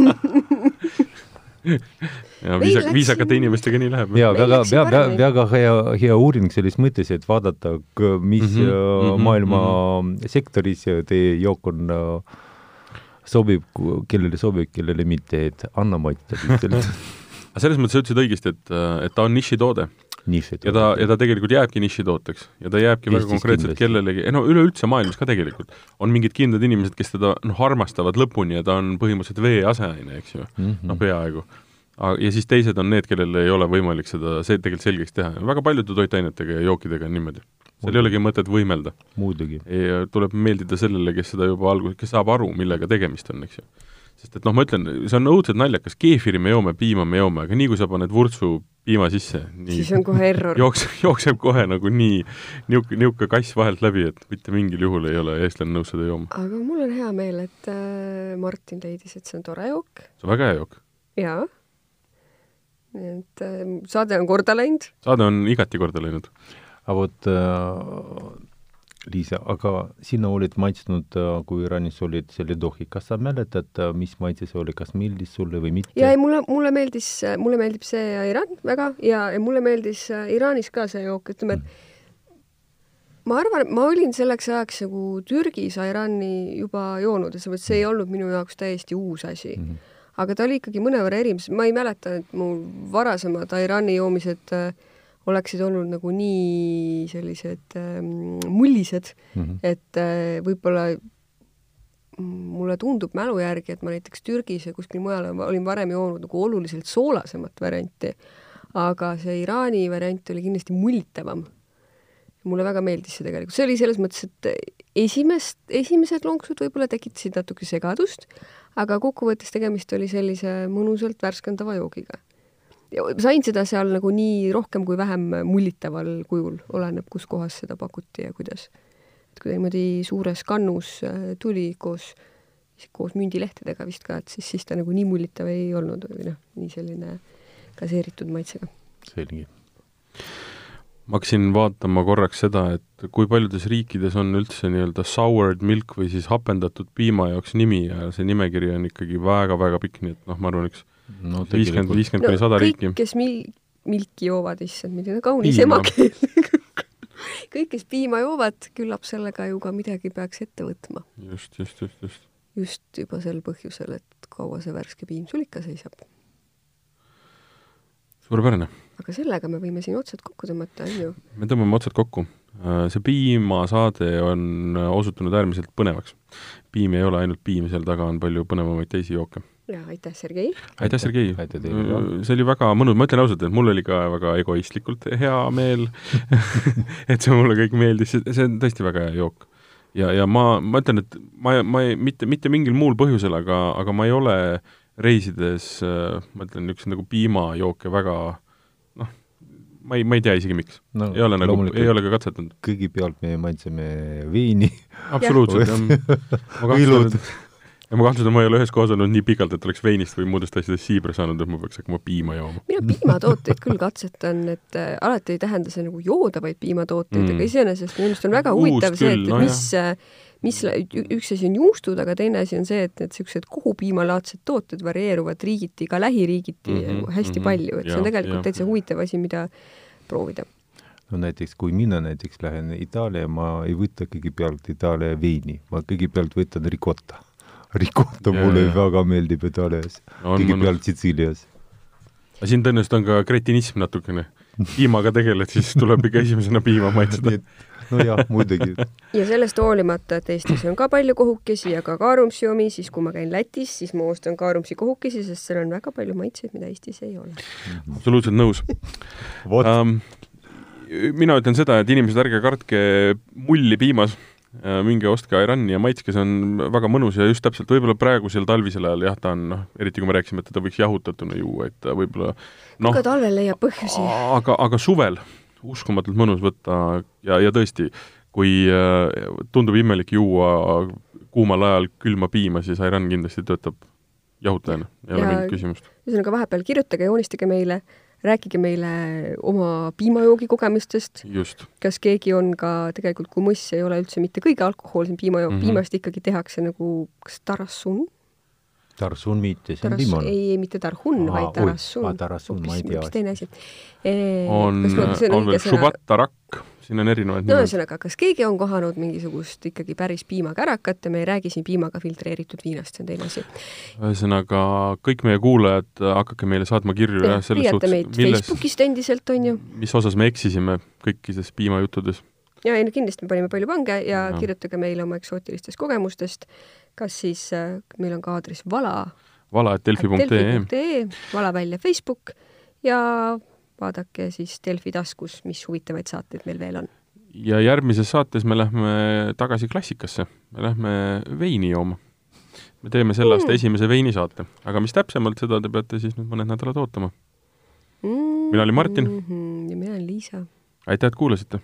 ja viisak-, viisakate inimestega nii läheb. ja väga, väga, väga hea, hea uuring selles mõttes, et vaadata, mis mm -hmm, maailma mm -hmm. sektoris teie jook on äh, sobib, kellele sobib, kellele mitte, et anna maitsta *laughs* lihtsalt aga selles mõttes sa ütlesid õigesti, et, et ta on nišitoode ja ta, ja ta tegelikult jääbki nišitooteks ja ta jääbki väga Eestis konkreetselt kindlasti. kellelegi, no üleüldse maailmas ka tegelikult on mingid kindlad inimesed, kes teda noh, armastavad lõpuni ja ta on põhimõtteliselt vee aseaine, eks ju, mm -hmm. noh peaaegu. ja siis teised on need, kellel ei ole võimalik seda see tegelikult selgeks teha, väga paljude toitainetega ja jookidega on niimoodi. Seal ei olegi mõtet võimelda muidugi. ja tuleb meeldida sellele, kes seda juba alguses, kes saab aru, millega tegemist on, eks ju. sest et noh, ma ütlen, see on õudselt naljakas, keefiri me joome, piima me joome, aga nii kui sa paned vurtsu piima sisse, nii siis on kohe error. *laughs* jookseb, jookseb kohe nagu nii niisugune, niisugune kass vahelt läbi, et mitte mingil juhul ei ole eestlane nõus seda jooma. aga mul on hea meel, et äh, Martin leidis, et see on tore jook see on väga hea jook. jaa. nii et äh, saade on korda läinud. saade on igati korda läinud. Aga vot äh, Liisa, aga sina olid maitsnud, kui Iraanis olid selle dohi, kas sa mäletad, mis maitse see oli, kas meeldis sulle või mitte? ja ei, mulle, mulle meeldis, mulle meeldib see Iraan väga ja, ja mulle meeldis äh, Iraanis ka see jook, ütleme, et ma arvan, ma olin selleks ajaks nagu Türgis Irani juba joonud selles mõttes see ei olnud minu jaoks täiesti uus asi mm. -hmm. aga ta oli ikkagi mõnevõrra erinev, ma ei mäleta, et mu varasemad Irani joomised äh, oleksid olnud nagu nii sellised ähm, mullised mm. -hmm. et äh, võib-olla mulle tundub mälu järgi, et ma näiteks Türgis ja kuskil mujal olin varem joonud nagu oluliselt soolasemat varianti, aga see Iraani variant oli kindlasti mullitavam. mulle väga meeldis see tegelikult, see oli selles mõttes, et esimest, esimesed lonksud võib-olla tekitasid natuke segadust, aga kokkuvõttes tegemist oli sellise mõnusalt värskendava joogiga. Sain seda seal nagu nii rohkem kui vähem mullitaval kujul, oleneb, kus kohas seda pakuti ja kuidas et kui ta niimoodi suures kannus äh, tuli koos koos mündilehtedega vist ka, et siis, siis ta nagu nii mullitav ei olnud või noh, nii selline gaseeritud maitsega. selge. ma hakkasin vaatama korraks seda, et kui paljudes riikides on üldse nii-öelda soured milk või siis hapendatud piima jaoks nimi ja see nimekiri on ikkagi väga-väga pikk, nii et noh, ma arvan, üks no,, viiskümmend kuni sada riiki. kes mil-, milki joovad, issand, milline kaunis emakeel *laughs* kõik, kes piima joovad, küllap sellega ju ka midagi peaks ette võtma. just, just, just, just. just juba sel põhjusel, et kaua see värske piim sul ikka seisab. suurepärane. aga sellega me võime siin otsad kokku tõmmata, on ju? me tõmbame otsad kokku. Äh, see piimasaade on osutunud äärmiselt põnevaks. piim ei ole ainult piim, seal taga on palju põnevamaid teisi jooke ja aitäh, Sergei! aitäh, Sergei! see oli väga mõnus, ma ütlen ausalt, et mul oli ka väga egoistlikult hea meel *laughs* et see mulle kõik meeldis, see on tõesti väga hea jook. ja, ja ma, ma ütlen, et ma, ma ei, mitte, mitte mingil muul põhjusel, aga, aga ma ei ole reisides, ma ütlen, niisuguseid nagu piimajooke väga noh, ma ei, ma ei tea isegi, miks no,. ei ole nagu, ei ole ka katsetanud. kõigepealt me maitseme veini. absoluutselt, jah. *laughs* õilud ja ma kahtlustan, ma ei ole ühes kohas olnud nii pikalt, et oleks veinist või muudest asjadest siibra saanud, et ma peaks hakkama piima jooma. mina piimatooteid küll katsetan, et äh, alati ei tähenda see nagu joodavaid piimatooteid mm., aga iseenesest minu arust on väga huvitav see, et, et no, mis jah mis, üks asi on juustud, aga teine asi on see, et need niisugused kohupiimalaadsed tooted varieeruvad riigiti, ka lähiriigiti mm -hmm, hästi mm -hmm, palju, et ja, see on tegelikult ja, täitsa huvitav asi, mida proovida. no näiteks, kui mina näiteks lähen Itaalia, ma ei võta kõigepealt Itaalia veini, ma kõigepealt võtan ricotta ricotta mulle väga meeldib Itaalias no,, kõigepealt Sitsiilias. aga siin tõenäoliselt on ka kretinism natukene. piimaga tegeled, siis tuleb ikka esimesena piima maitseda nojah, muidugi. ja sellest hoolimata, et Eestis on ka palju kohukesi ja ka kaarumsi omi, siis kui ma käin Lätis, siis ma ostan kaarumsi kohukesi, sest seal on väga palju maitseid, mida Eestis ei ole. absoluutselt nõus um, mina ütlen seda, et inimesed, ärge kartke mulli piimas minge ostke Irani ja maitske, see on väga mõnus ja just täpselt, võib-olla praegusel talvisel ajal jah, ta on noh, eriti kui me rääkisime, et teda võiks jahutatuna juua, et ta võib-olla noh, ka talvel leiab põhjusi. aga, aga suvel uskumatult mõnus võtta ja, ja tõesti, kui äh, tundub imelik juua kuumal ajal külma piima, siis Iran kindlasti töötab jahutajana, ei ole mingit küsimust. ühesõnaga vahepeal kirjutage, joonistage meile äh, rääkige meile oma piimajoogi kogemustest. kas keegi on ka, tegelikult kumõss ei ole üldse mitte kõige alkohoolsem piimajook mm, -hmm. piimast ikkagi tehakse nagu kas tarassun? Tarsun mitte, see on viimane. ei, ei mitte tarhun, vaid tarassun. tarassun, ma ei tea. hoopis teine asi. on, on veel šubattarakk siin on erinevaid no ühesõnaga, kas keegi on kohanud mingisugust ikkagi päris piimakärakat ja me ei räägi siin piimaga filtreeritud viinast, see on teine asi. ühesõnaga, kõik meie kuulajad, hakake meile saatma kirju jah, selles suhtes, milles Facebookist endiselt, on ju. mis osas me eksisime kõikides piimajuttudes. ja ei no kindlasti me panime palju pange ja, ja. kirjutage meile oma eksootilistest kogemustest, kas siis äh, meil on ka aadress vala vala.delfi.ee vala välja Facebook ja vaadake siis Delfi taskus, mis huvitavaid saateid meil veel on. ja järgmises saates me lähme tagasi klassikasse, me lähme veini jooma. me teeme selle aasta mm. esimese veinisaate, aga mis täpsemalt, seda te peate siis nüüd mõned nädalad ootama mm. -hmm. mina olin Martin mm. -hmm. ja mina olen Liisa. aitäh, et kuulasite